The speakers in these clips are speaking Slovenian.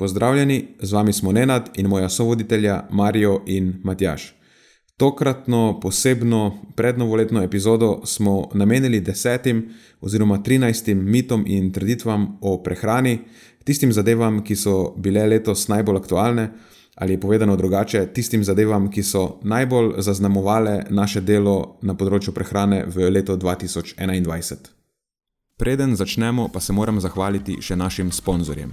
Pozdravljeni, z vami smo Nenad in moja sovoditelja Marijo in Matjaš. Tokratno posebno prednovoletno epizodo smo namenili desetim oziroma trinajstim mitom in trditvam o prehrani, tistim zadevam, ki so bile letos najbolj aktualne, ali povedano drugače, tistim zadevam, ki so najbolj zaznamovale naše delo na področju prehrane v letu 2021. Preden začnemo, pa se moram zahvaliti še našim sponzorjem.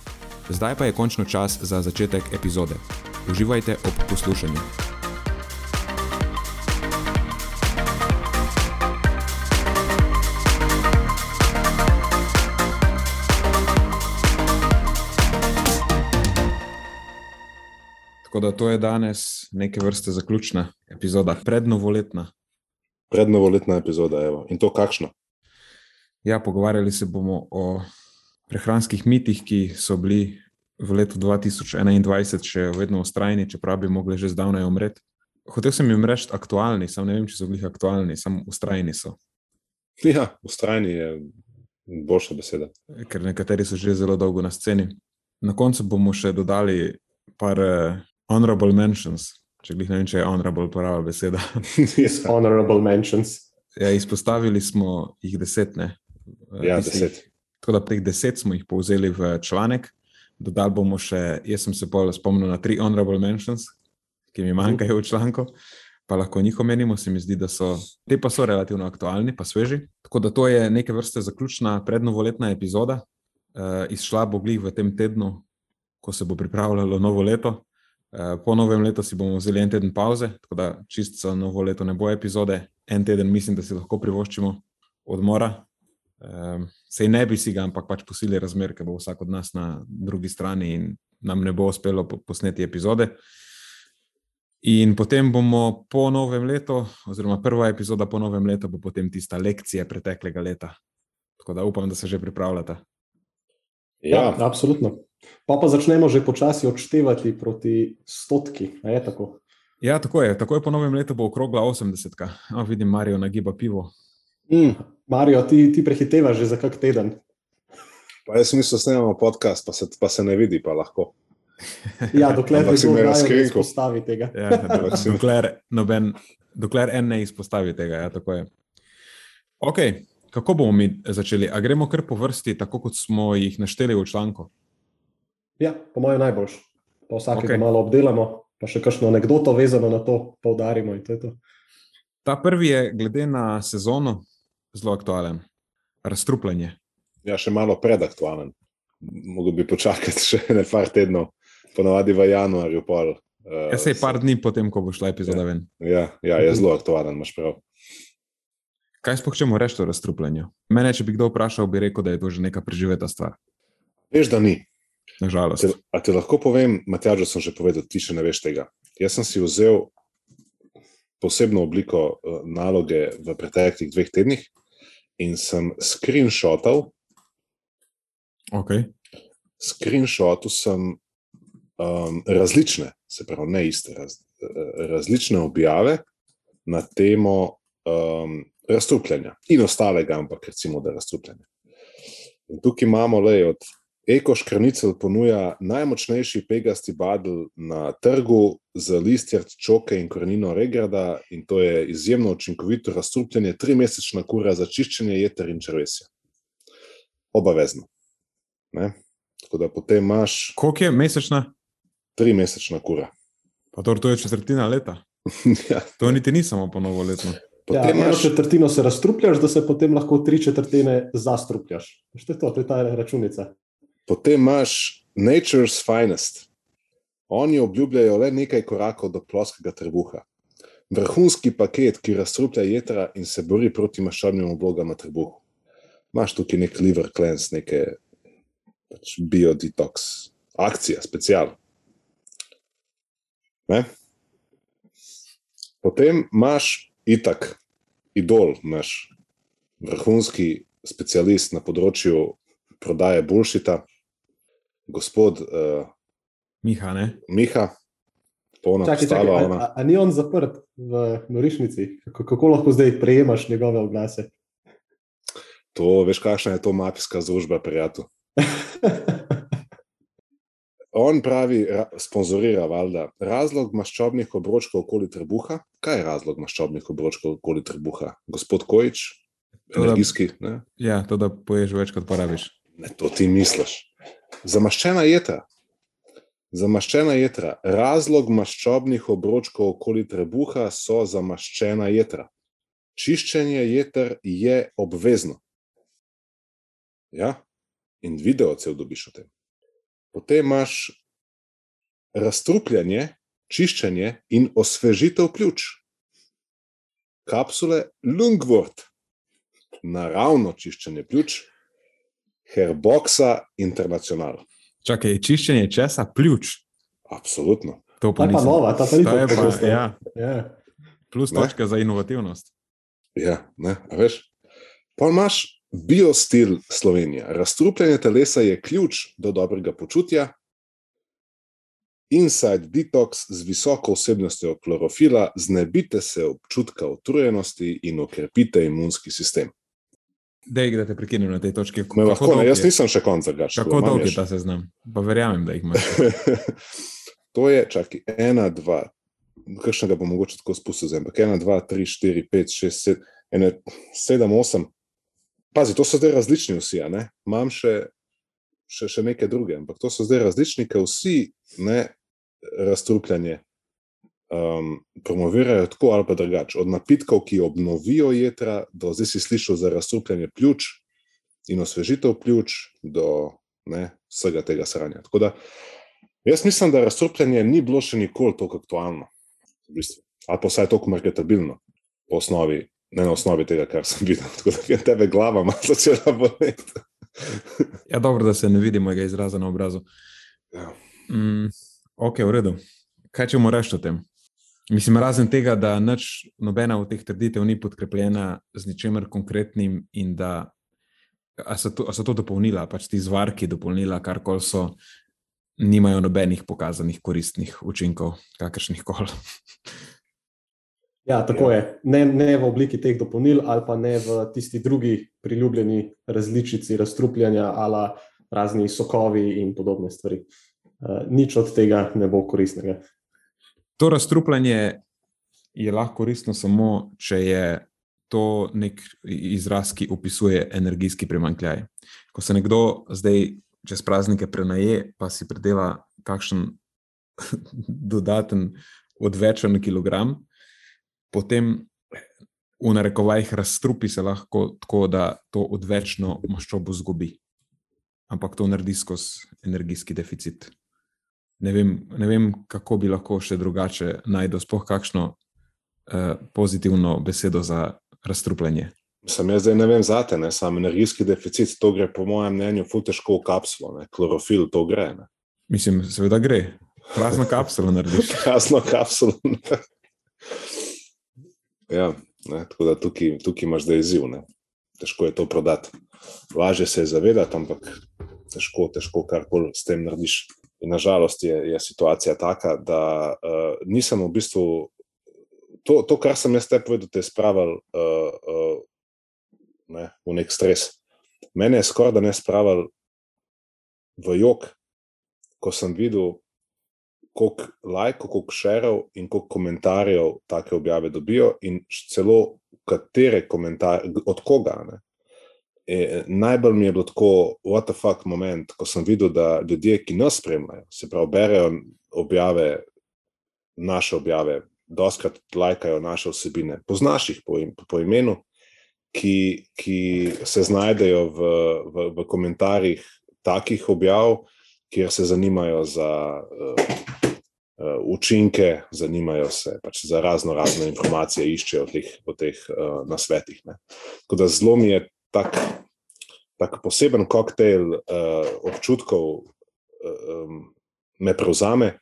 Zdaj pa je končno čas za začetek epizode. Uživajte ob poslušanju. Tako da to je danes neke vrste zaključna epizoda, prednovoletna. Prednovoletna epizoda, evo. in to kakšno? Ja, pogovarjali se bomo o prehranskih mitih, ki so bili v letu 2021 še vedno ustrajni, čeprav bi mogli že zdavnaj umreti. Hotel sem jim reči aktualni, samo ne vem, če so bili aktualni, samo ustrajni so. Ja, ustrajni je boljša beseda. Ker nekateri so že zelo dolgo na sceni. Na koncu bomo še dodali par uh, honorable mentions, če jih ne vem, če je honorable prava beseda. yes, honorable mentions. Ja, izpostavili smo jih deset. Ne? Ja, deset. Tako da teh deset smo jih povzeli v članek, dodali bomo še, jaz sem se spomnil na tri honorable mentions, ki mi manjkajo v članku, pa lahko njih omenimo. Se mi zdi, da so te pa so relativno aktualni, pa sveži. Tako da to je neke vrste zaključna prednovoletna epizoda. Uh, izšla bo glih v tem tednu, ko se bo pripravljalo novo leto. Uh, po novem letu si bomo vzeli en teden pauze, tako da čisto za novo leto ne bo epizode. En teden mislim, da si lahko privoščimo odmora, Um, sej ne bi si ga, ampak pač posili razmer, ker bo vsak od nas na drugi strani in nam ne bo uspelo posneti epizode. In potem bomo po novem letu, oziroma prva epizoda po novem letu, bo potem tista lekcija preteklega leta. Tako da upam, da se že pripravljate. Ja, ja absolutno. Pa pa začnemo že počasi odštevati proti stotki. Tako? Ja, tako je. Takoj po novem letu bo okrogla 80. Oh, vidim, Marijo nagiba pivo. Mm, Marijo, ti, ti prehitevaš že za kak teden. Pa jaz mislim, da snemamo podcast, pa se, pa se ne vidi, pa lahko. Ja, dokler ne smemo izpostaviti tega. Ja, dokler, noben, dokler en ne izpostavi tega. Ja, okay. Kako bomo mi začeli? A gremo kar po vrsti, tako kot smo jih našteli v članku? Ja, po mojem najboljš. Pa vsakega okay. malo obdelamo, pa še kakšno anegdoto vezano na to poudarimo. To Ta prvi je, glede na sezono, zelo aktualen. Razstrupljanje. Ja, še malo predaktualen. Mogoče bi počakati še nekaj tednov, ponovadi v januarju. Pol, uh, ja, se je par dni potem, ko bo šla epizoda ja, ven. Ja, ja, je zelo aktualen, imaš prav. Kaj sploh čemu reči o razstrupljanju? Mene, če bi kdo vprašal, bi rekel, da je to že neka preživeta stvar. Veš, da ni. Nažalost. A, a ti lahko povem, Matjaž, sem že povedal, ti še ne veš tega. Jaz sem si vzel posebno obliko uh, naloge v preteklih dveh tednih, in sem screenshotal. Okay. Screenshotu sem um, različne, se pravi, ne iste, raz, različne objave na temo um, razstrupljanja in ostalega, ampak recimo, da je razstrupljanje. In tukaj imamo le od Eko škrnicel ponuja najmočnejši pegasti badl na trgu z listjart čoke in korenino regrada in to je izjemno učinkovito razstrupljanje, tri mesečna kura za čiščenje jeter in črvesja. Obavezno. Ne? Tako da potem imaš... Koliko je mesečna? Tri mesečna kura. Pa to je četrtina leta? ja. To niti ni samo po novoletno. Ja, Potem eno imaš, četrtino se razstrupljaš, da se potem lahko tri četrtine zastrupljaš. Što je to, to je ta računica. Potem imaš Nature's Finest. Oni obljubljajo le nekaj korakov do ploskega trebuha. Vrhunski paket, ki razstruplja jedra in se bori proti maščobnim oblogam na trebuhu. Imaš tukaj nek liver cleanse, neke pač biodetox, akcija, special. Ne? Potem imaš itak, idol, imaš vrhunski specialist na področju prodaje bulšita, gospod uh, Miha, ne? Miha, polna Čakaj, čakaj, postava. a, ona. a, a ni on zaprt v Norišnici? Kako, kako lahko zdaj prejemaš njegove oglase? To, veš, kakšna je to mafijska združba, prijatelj. On pravi, ra, sponzorira valjda razlog maščobnih obročkov okoli trebuha. Kaj je razlog maščobnih obročkov okoli trebuha? Gospod Kojič, energijski, ne? Ja, to, da poješ več, kot porabiš. ne, to ti misliš. Zamaščena jedra. Zamaščena jedra. Razlog maščobnih obročkov okoli trebuha so zamaščena jedra. Čiščenje jeter je obvezno. Ja? In video cel dobiš o tem. Potem imaš razstrupljanje, čiščenje in osvežitev pljuč. Kapsule Lungvort, naravno čiščenje pljuč, Herboxa International. Čakaj, čiščenje česa, pljuč. Absolutno. To Ta pa je pa nisem. nova, ta pa ni tako ja, Ja. plus Ne? točka za inovativnost. Ja, ne, a veš. Pa imaš biostil Slovenije. Razstrupljanje telesa je ključ do dobrega počutja. Inside detox z visoko vsebnostjo klorofila, znebite se občutka utrujenosti in okrepite imunski sistem. Dej, da te prekinem na tej točki. Me lahko, ne, jaz je? nisem še konca gaš. Kako dolg je ta seznam? Pa verjamem, da jih imaš. to je, čakaj, ena, dva, kakšnega bom mogoče tako spustil, zdaj, ampak ena, dva, tri, štiri, pet, šest, sedem, ene, sedem, osem. Pazi, to so zdaj različni vsi, ne? Imam še, še, še neke druge, ampak to so zdaj različni, ker vsi ne razstrupljanje um, promovirajo tako ali pa drugače. Od napitkov, ki obnovijo jedra, do zdaj si slišal za razstrupljanje pljuč in osvežitev pljuč, do ne, vsega tega sranja. Tako da jaz mislim, da razstrupljanje ni bilo še nikoli tako aktualno, v bistvu. ali pa vsaj tako marketabilno, po osnovi, ne na osnovi tega, kar sem videl. Tako da je tebe glava malo začela boleti. Ja, dobro, da se ne vidi mojega izraza na obrazu. Ja. Mm, ok, v redu. Kaj če mu reči o tem? Mislim, razen tega, da nič, nobena od teh trditev ni podkrepljena z ničemer konkretnim in da a so, to, a so to dopolnila, pač ti zvarki dopolnila, kar koli so, nimajo nobenih pokazanih koristnih učinkov, kakršnih koli. Ja, tako je. Ne, ne v obliki teh dopolnil, ali pa ne v tisti drugi priljubljeni različici razstrupljanja, ali razni sokovi in podobne stvari. Uh, nič od tega ne bo koristnega. To razstrupljanje je lahko koristno samo, če je to nek izraz, ki opisuje energijski primankljaj. Ko se nekdo zdaj čez praznike prenaje, pa si predela kakšen dodaten odvečen kilogram, potem v narekovajih razstrupi se lahko tako, da to odvečno maščobo zgubi. Ampak to naredi skozi energijski deficit. Ne vem, ne vem, kako bi lahko še drugače najdel sploh kakšno uh, pozitivno besedo za razstrupljanje. Sam jaz zdaj ne vem zate, ne, sam energijski deficit, to gre po mojem mnenju ful težko v kapsulo, ne, klorofil to gre. Ne. Mislim, seveda gre, prazno kapsulo narediš. Jasno, kapsulo. ja, ne, tako da tukaj, tukaj imaš zdaj izziv. Ne. Težko je to prodati. Lažje se je zavedati, ampak težko, težko karkoli s tem narediš. In nažalost je, je situacija taka, da uh, nisem v bistvu. To, to, kar sem jaz te povedal, te je spravil uh, uh, ne, v nek stres. Mene je skoraj da ne spravil v jog, ko sem videl, koliko lajkov, koliko šerov in koliko komentarjev take objave dobijo, in celo katere komentarje, od koga. Ne. E, najbolj mi je bilo tako, what the fuck moment, ko sem videl, da ljudje, ki nas spremljajo, se pravi, berejo objave, naše objave, doskrat lajkajo naše vsebine. Poznaš jih po, po imenu, ki, ki se znajdejo v, v, v komentarjih takih objav, kjer se zanimajo za uh, učinke, zanimajo se pač za razno razne informacije, iščejo teh, o teh uh, nasvetih. Ne. Tako da zelo mi je tak, tak poseben koktejl uh, občutkov, uh, um, me prevzame,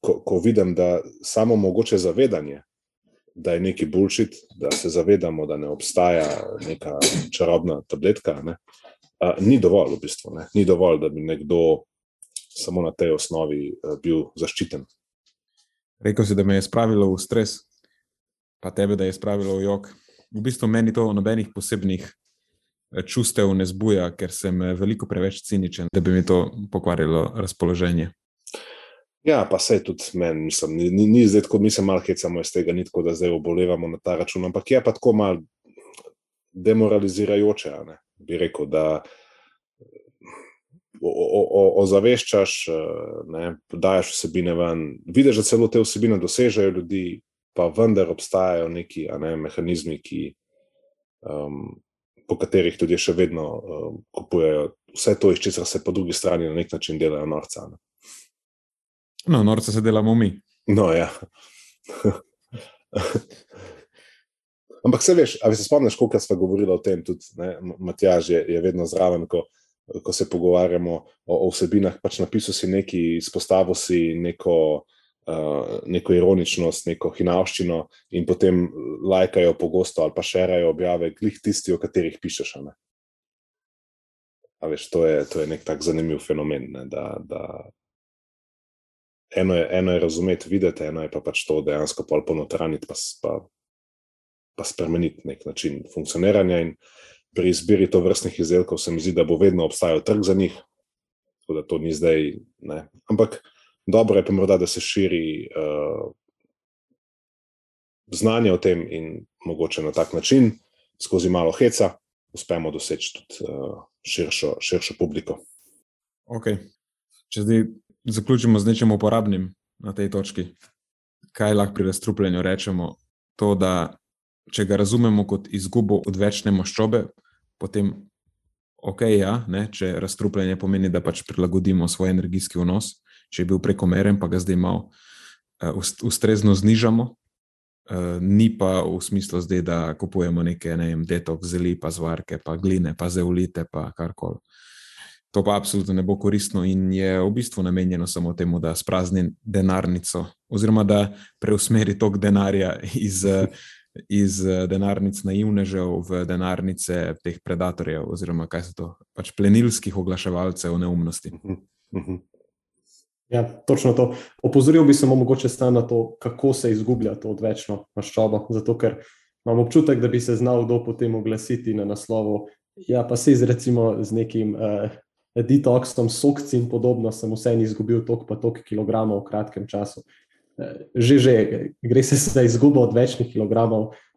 ko, ko vidim, da samo mogoče zavedanje. Da je neki bulšit, da se zavedamo, da ne obstaja neka čarobna tabletka, ne, uh, ni dovolj, v bistvu. Ne. Ni dovolj, da bi nekdo samo na tej osnovi uh, bil zaščiten. Rekl si, da me je spravilo v stres, pa tebe, da je spravilo v jog. V bistvu meni to nobenih posebnih čustev ne zbuja, ker sem veliko preveč ciničen, da bi mi to pokvarilo razpoloženje. Ja, pa se tudi meni, mislim, ni, ni, ni zdaj tako, mi se malo hecamo iz tega, ni tako, da zdaj obolevamo na ta račun, ampak je pa tako malo demoralizirajoče, ne? bi rekel, da ozaveščaš, ne, daš vsebine ven, vidiš, da celo te vsebine dosežejo ljudi, pa vendar obstajajo neki ne, mehanizmi, ki, um, po katerih tudi še vedno um, kupujejo vse to, iz česar se po drugi strani na nek način delajo norca. Ne. No, norca se delamo mi. No, ja. Ampak se veš, ali se spomniš, koliko smo govorili o tem, tudi Matjaž je, je vedno zraven, ko, ko se pogovarjamo o, o vsebinah. Pač napisal si nekaj, izpostavil si neko, uh, neko ironičnost, neko hinavščino in potem lajkajo pogosto ali pa šerajo objave, glih tisti, o katerih pišeš. Veš, to, je, to je nek tak zanimiv fenomen. Ne, da, da eno, je, eno je razumeti, videti, eno je pa pač to dejansko ponotraniti, pa, pa pa spremeniti nek način funkcioniranja. In pri izbiri to vrstnih izdelkov se mi zdi, da bo vedno obstajal trg za njih, tako da to ni zdaj. Ne. Ampak dobro je pa morda, da se širi uh, znanje o tem in mogoče na tak način, skozi malo heca, uspemo doseči tudi uh, širšo, širšo publiko. Okay. Če zdaj zaključimo z nečim uporabnim na tej točki, kaj lahko pri razstrupljanju rečemo? To, da če ga razumemo kot izgubo odvečne maščobe, potem ok, ja, ne, če razstrupljanje pomeni, da pač prilagodimo svoj energijski vnos, če je bil prekomeren, pa ga zdaj malo uh, ustrezno znižamo. Uh, ni pa v smislu zdaj, da kupujemo neke ne vem, detok, zeli, pa zvarke, pa gline, pa zeolite, pa karkoli. To pa absolutno ne bo koristno in je v bistvu namenjeno samo temu, da sprazni denarnico, oziroma da preusmeri tok denarja iz uh, iz eh, denarnic naivnežev v denarnice teh predatorjev, oziroma kaj so to, pač plenilskih oglaševalcev neumnosti. Mhm, mhm. Ja, točno to. Opozoril bi samo mogoče na to, kako se izgublja to odvečno maščobo. Zato, ker imam občutek, da bi se znal kdo potem oglasiti na naslovu. Ja, pa se izrecimo z nekim uh, detoxom, sokci in podobno, sem vseeno izgubil toliko, pa toliko kilogramov v kratkem času že, že gre se za izgubo odvečnih kilogramov uh,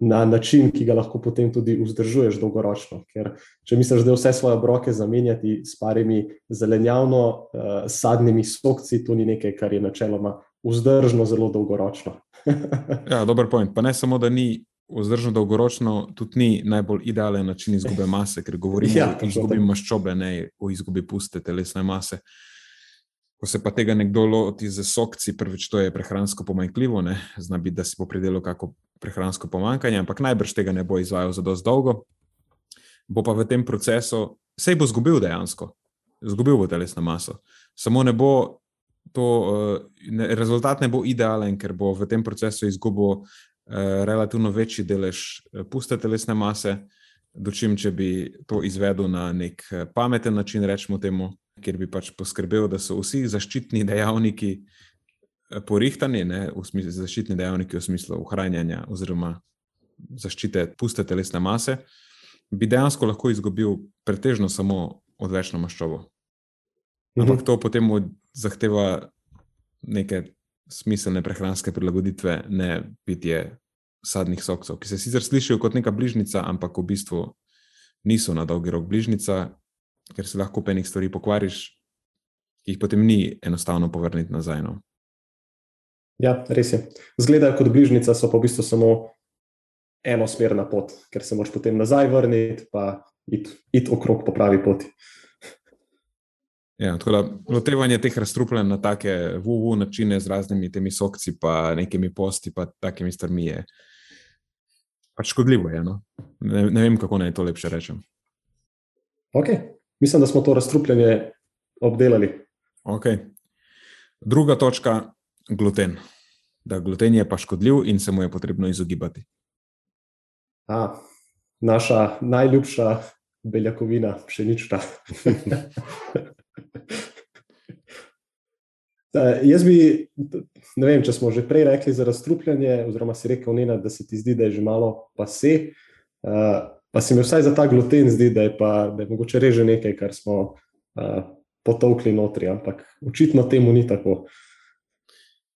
na način, ki ga lahko potem tudi vzdržuješ dolgoročno. Ker če misliš, da vse svoje obroke zamenjati s parimi zelenjavno sadnimi sokci, to ni nekaj, kar je načeloma vzdržno zelo dolgoročno. ja, dober point. Pa ne samo, da ni. Vzdržno dolgoročno tudi ni najbolj idealen način izgube mase, ker govorimo ja, o izgubi maščobe, ne o izgubi puste telesne mase. Ko se pa tega nekdo loti z sokci, prvič to je prehransko pomanjkljivo, ne? zna biti, da si bo pridelal kako prehransko pomankanje, ampak najbrž tega ne bo izvajal za dosto dolgo. Bo pa v tem procesu, sej bo zgubil dejansko, zgubil bo telesno maso. Samo ne bo to, eh, ne, rezultat ne bo idealen, ker bo v tem procesu izgubil eh, relativno večji delež eh, puste telesne mase, dočim, če bi to izvedel na nek pameten način, rečemo temu kjer bi pač poskrbel, da so vsi zaščitni dejavniki eh, porihtani, ne, v smislu, zaščitni dejavniki v smislu ohranjanja oziroma zaščite puste telesne mase, bi dejansko lahko izgubil pretežno samo odvečno maščobo. Mhm. Ampak to potem zahteva neke smiselne prehranske prilagoditve, ne pitje sadnih sokcev, ki se sicer slišijo kot neka bližnica, ampak v bistvu niso na dolgi rok bližnica, ker se lahko penih stvari pokvariš, ki jih potem ni enostavno povrniti nazaj. No. Ja, res je. Zgledajo kot bližnjica, so pa v bistvu samo enosmerna pot, ker se moš potem nazaj vrniti, pa iti it okrog po pravi poti. Ja, tako da lotevanje teh razstrupljanj na take vuvu načine z raznimi temi sokci, pa nekimi posti, pa takimi strmi je pač škodljivo. Je, no? ne, ne vem, kako naj to lepše rečem. Ok, mislim, da smo to razstrupljanje obdelali. Okay. Druga točka, gluten. Da gluten je pa škodljiv in se mu je potrebno izogibati. A, naša najljubša beljakovina, pšenična. Jaz bi, ne vem, če smo že prej rekli za razstrupljanje, oziroma si rekel, Nena, da se ti zdi, da je že malo pase. Uh, pa se mi vsaj za ta gluten zdi, da je, pa, da je mogoče reže nekaj, kar smo uh, potovkli notri, ampak očitno temu ni tako.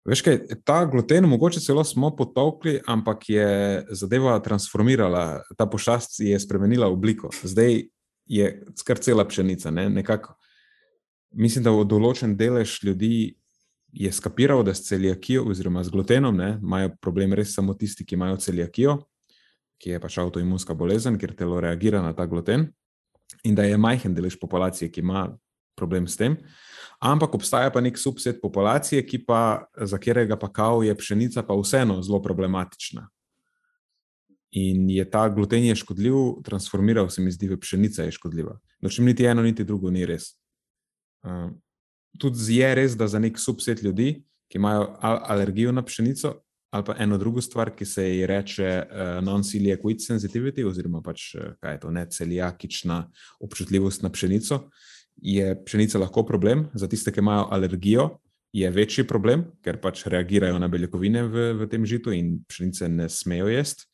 Veš kaj, ta gluten, mogoče celo smo potovkli, ampak je zadeva transformirala, ta pošast je spremenila obliko. Zdaj je skar cela pšenica. Ne? Nekako, mislim, da določen delež ljudi je skapiral, da s celijakijo oziroma z glutenom ne, imajo problem res samo tisti, ki imajo celijakijo, ki je pač avtoimunska bolezen, ker telo reagira na ta gluten, in da je majhen delež populacije, ki ima problem s tem. Ampak obstaja pa nek subset populacije, pa, za katerega pa kao je pšenica pa vseeno zelo problematična. In je ta gluten je škodljiv, transformiral se mi zdi v pšenica je škodljiva. Nočem niti eno, niti drugo, ni res. Uh, tudi je res, da za nek subset ljudi, ki imajo al alergijo na pšenico, ali pa eno drugo stvar, ki se ji reče uh, non-celiac sensitivity, oziroma pač uh, kaj je to, ne celiakična občutljivost na pšenico, je pšenica lahko problem. Za tiste, ki imajo alergijo, je večji problem, ker pač reagirajo na beljakovine v, v tem žitu in pšenice ne smejo jesti.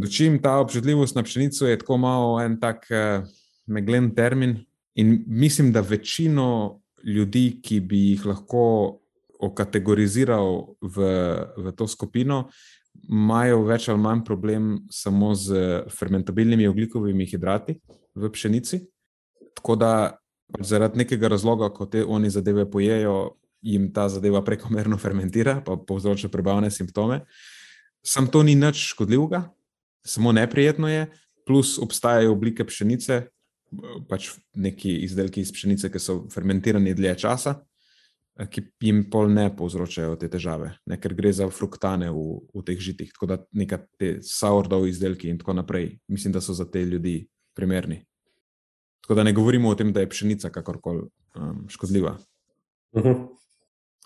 Dočim ta občutljivost na pšenico je tako malo en tak uh, meglen termin, in mislim, da večino ljudi, ki bi jih lahko okategoriziral v, v to skupino, imajo več ali manj problem samo z fermentabilnimi oglikovimi hidrati v pšenici. Tako da zaradi nekega razloga, ko te oni zadeve pojejo, jim ta zadeva prekomerno fermentira, pa povzroča prebavne simptome. Sam to ni nič škodljivega, samo neprijetno je, plus obstajajo oblike pšenice, pač neki izdelki iz pšenice, ki so fermentirani dlje časa, eh, ki jim pol ne povzročajo te težave, ne, ker gre za fruktane v, v teh žitih. Tako da neka te sourdough izdelki in tako naprej, mislim, da so za te ljudi primerni. Tako da ne govorimo o tem, da je pšenica kakorkoli um, škodljiva. Uh mhm. -huh.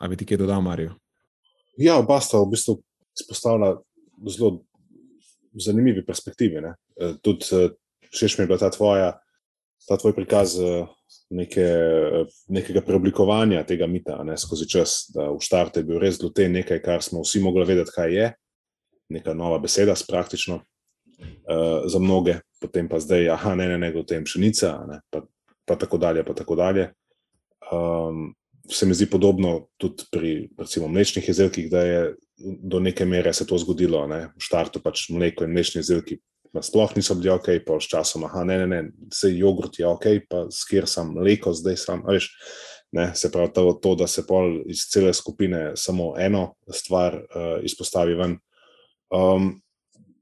A bi ti kaj dodal, Marijo? Ja, oba sta v bistvu izpostavila zelo zanimive perspektive. Ne? Eh, tudi eh, všeč mi je bila ta tvoja ta tvoj prikaz eh, neke, nekega preoblikovanja tega mita ne, skozi čas, da v štartu je bil res gluten nekaj, kar smo vsi mogli vedeti, kaj je, neka nova beseda, praktično uh, za mnoge, potem pa zdaj, ah, ne, ne, ne, gluten pšenica, ne, pa, pa tako dalje. Pa tako dalje. Um, se mi zdi podobno tudi pri recimo, mlečnih izdelkih, da je do neke mere se to zgodilo. Ne. V štartu pač mleko in mlečni izdelki sploh niso bili ok, pa s časom, ah, ne, ne, ne, se jogurt je ok, pa skir sem mleko, zdaj sem. Veš, ne, se pravi, to, to, da se pol iz cele skupine samo eno stvar uh, izpostavi ven. Um,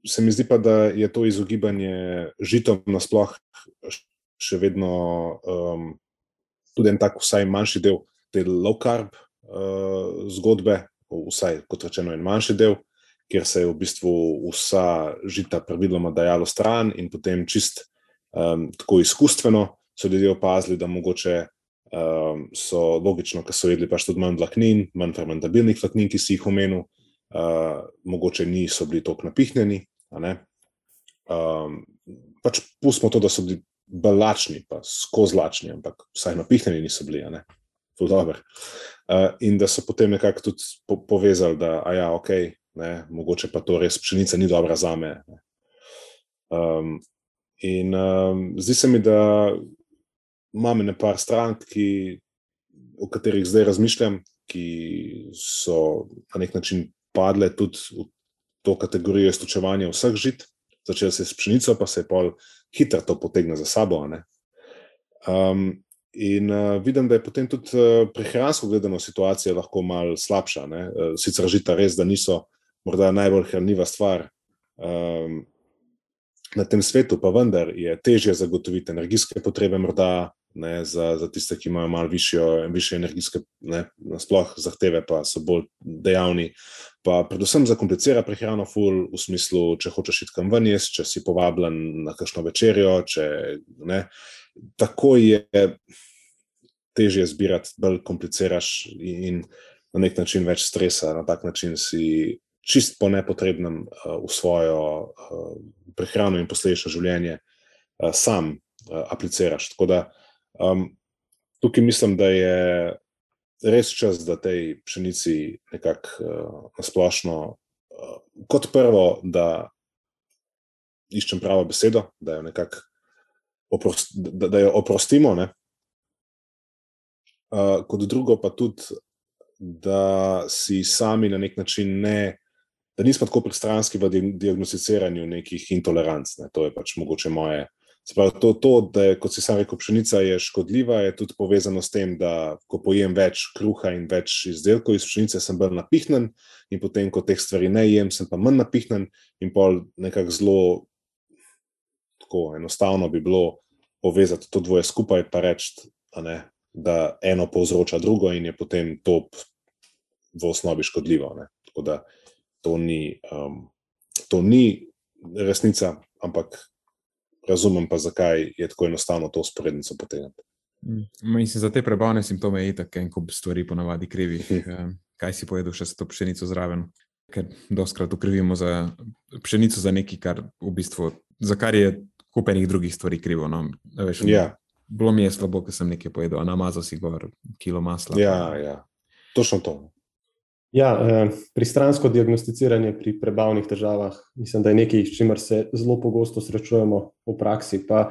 se mi zdi pa, da je to izogibanje žitom nasploh še vedno um, tudi en tak, vsaj manjši del te low carb uh, zgodbe, vsaj kot rečeno, en manjši del kjer se je v bistvu vsa žita praviloma dajalo stran, in potem čist um, tako izkustveno so ljudje opazili, da mogoče um, so logično, ker so jedli pač tudi manj vlaknin, manj fermentabilnih vlaknin, ki si jih omenil, uh, mogoče niso bili tako napihnjeni. Um, pač pustimo to, da so bili balačni, pa skozi lačni, ampak vsaj napihnjeni niso bili. Uh, in da so potem nekako tudi po povezali, da je ja, ok, ne, mogoče pa to res pšenica ni dobra za me. Um, in um, zdi se mi, da imam nekaj strank, ki, o katerih zdaj razmišljam, ki so na nek način padle tudi v to kategorijo iztočevanja vseh žit, začel se s pšenico, pa se je pol hitro to potegne za sabo. Um, in uh, vidim, da je potem tudi uh, prehransko gledano situacija lahko malo slabša. Uh, sicer žita res, da niso morda najbolj hranljiva stvar um, na tem svetu, pa vendar je težje zagotoviti energijske potrebe, morda ne, za, za tiste, ki imajo malo više energijske ne, sploh zahteve, pa so bolj dejavni. Pa predvsem zakomplicira prehrano, ful, v smislu, če hočeš iti kam ven, jesti, če si povabljen na kakšno večerjo. Če, ne, tako je težje zbirati, bolj kompliciraš in na nek način več stresa, na tak način si čist po nepotrebnem uh, v svojo uh, prehrano in posledično življenje uh, sam uh, apliciraš. Tako da Um, tukaj mislim, da je res čas, da tej pšenici nekako uh, nasplošno, uh, kot prvo, da iščem pravo besedo, da jo nekako oprost, da, da jo oprostimo. Uh, kot drugo, pa tudi, da si sami na nek način ne. Da nismo tako pristranski v diagnosticiranju nekih intoleranc. Ne. To je pač mogoče moje, uh, Sprav, to, to, da je, kot si sam rekel, pšenica je škodljiva, je tudi povezano s tem, da ko pojem več kruha in več izdelkov iz pšenice, sem bolj napihnen, in potem, ko teh stvari ne jem, sem pa manj napihnen. In pol nekako zelo tako enostavno bi bilo povezati to dvoje skupaj, pa reči, da eno povzroča drugo, in je potem to v osnovi škodljivo. Ne? Tako da to ni, um, to ni resnica, ampak razumem pa, zakaj je tako enostavno to usporednico potegniti. Mislim, za te prebavne simptome je tako, en kup stvari ponavadi krivi. Hm. Kaj si pojedel, še s to pšenico zraven? Ker doskrat ukrivimo za pšenico za nekaj, kar v bistvu, za kar je kupenih drugih stvari krivo. No? Veš, ja. Bilo mi je slabo, ker sem nekaj pojedel, namazal si gor kilo masla. Ja, ja. točno to. Ja, eh, pristransko diagnosticiranje pri prebavnih težavah, mislim, da je nekaj, s čimer se zelo pogosto srečujemo v praksi. Pa,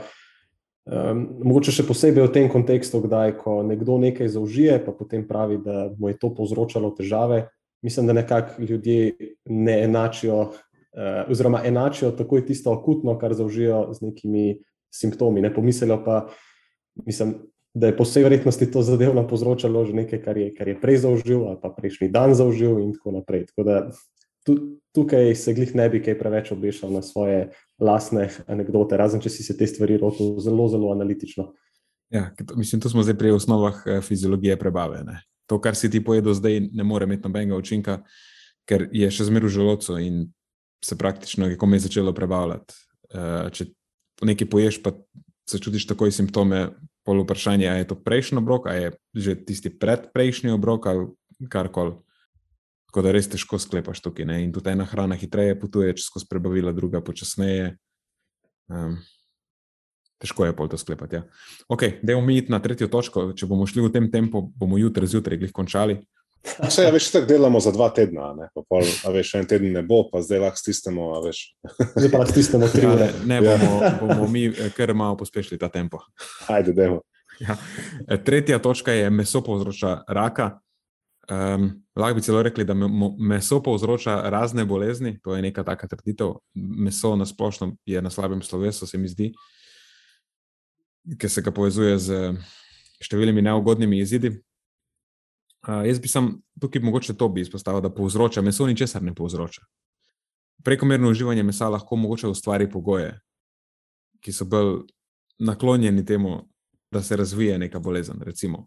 um, mogoče še posebej v tem kontekstu, kdaj ko nekdo nekaj zaužije, pa potem pravi, da mu je to povzročalo težave. Mislim, da nekako ljudje ne enačijo, uh, oziroma enačijo takoj tisto akutno, kar zaužijo z nekimi simptomi. Ne pomislijo pa, mislim, da je po vsej verjetnosti to zadevno povzročalo že nekaj, kar je, kar je prej zaužil, ali pa prejšnji dan zaužil, in tako naprej. Tako da tu, tukaj se glih ne bi kaj preveč obešal na svoje lastne anekdote, razen če si se te stvari lotil zelo, zelo analitično. Ja, mislim, tu smo zdaj pri osnovah eh, fiziologije prebave. Ne? To, kar si ti pojedel zdaj, ne more imeti nobenega učinka, ker je še zmeraj v želodcu in se praktično je komaj začelo prebavljati. Eh, če nekaj poješ, pa se čutiš takoj simptome, pol vprašanje, ali je to prejšnji obrok, ali je že tisti predprejšnji obrok ali karkoli. Tako da res težko sklepaš tukaj. Ne? In tudi ena hrana hitreje potuje, če skozi prebavila, druga počasneje. Um, težko je pol to sklepati. Ja. Ok, da bomo mi iti na tretjo točko. Če bomo šli v tem tempu, bomo jutri zjutraj glih končali. Vse, veš, tako delamo za dva tedna, ne? pa pol, a veš, en teden ne bo, pa zdaj lahko stisnemo. Zdaj pa lahko stisnemo tri ure. Ja, ne, bomo, ja. bomo mi eh, kar malo pospešili ta tempo. Ajde, demo. Ja. Eh, tretja točka je, meso povzroča raka. Um, lahko bi celo rekli, da meso povzroča razne bolezni, to je neka taka trditev. Meso na splošno je na slabem slovesu, se mi zdi, ker se ga povezuje z številnimi neugodnimi izidi. Uh, jaz bi sam tukaj mogoče to bi izpostavil, da povzroča meso, ničesar ne povzroča. Prekomerno uživanje mesa lahko mogoče ustvari pogoje, ki so bolj naklonjeni temu, da se razvije neka bolezen. Recimo.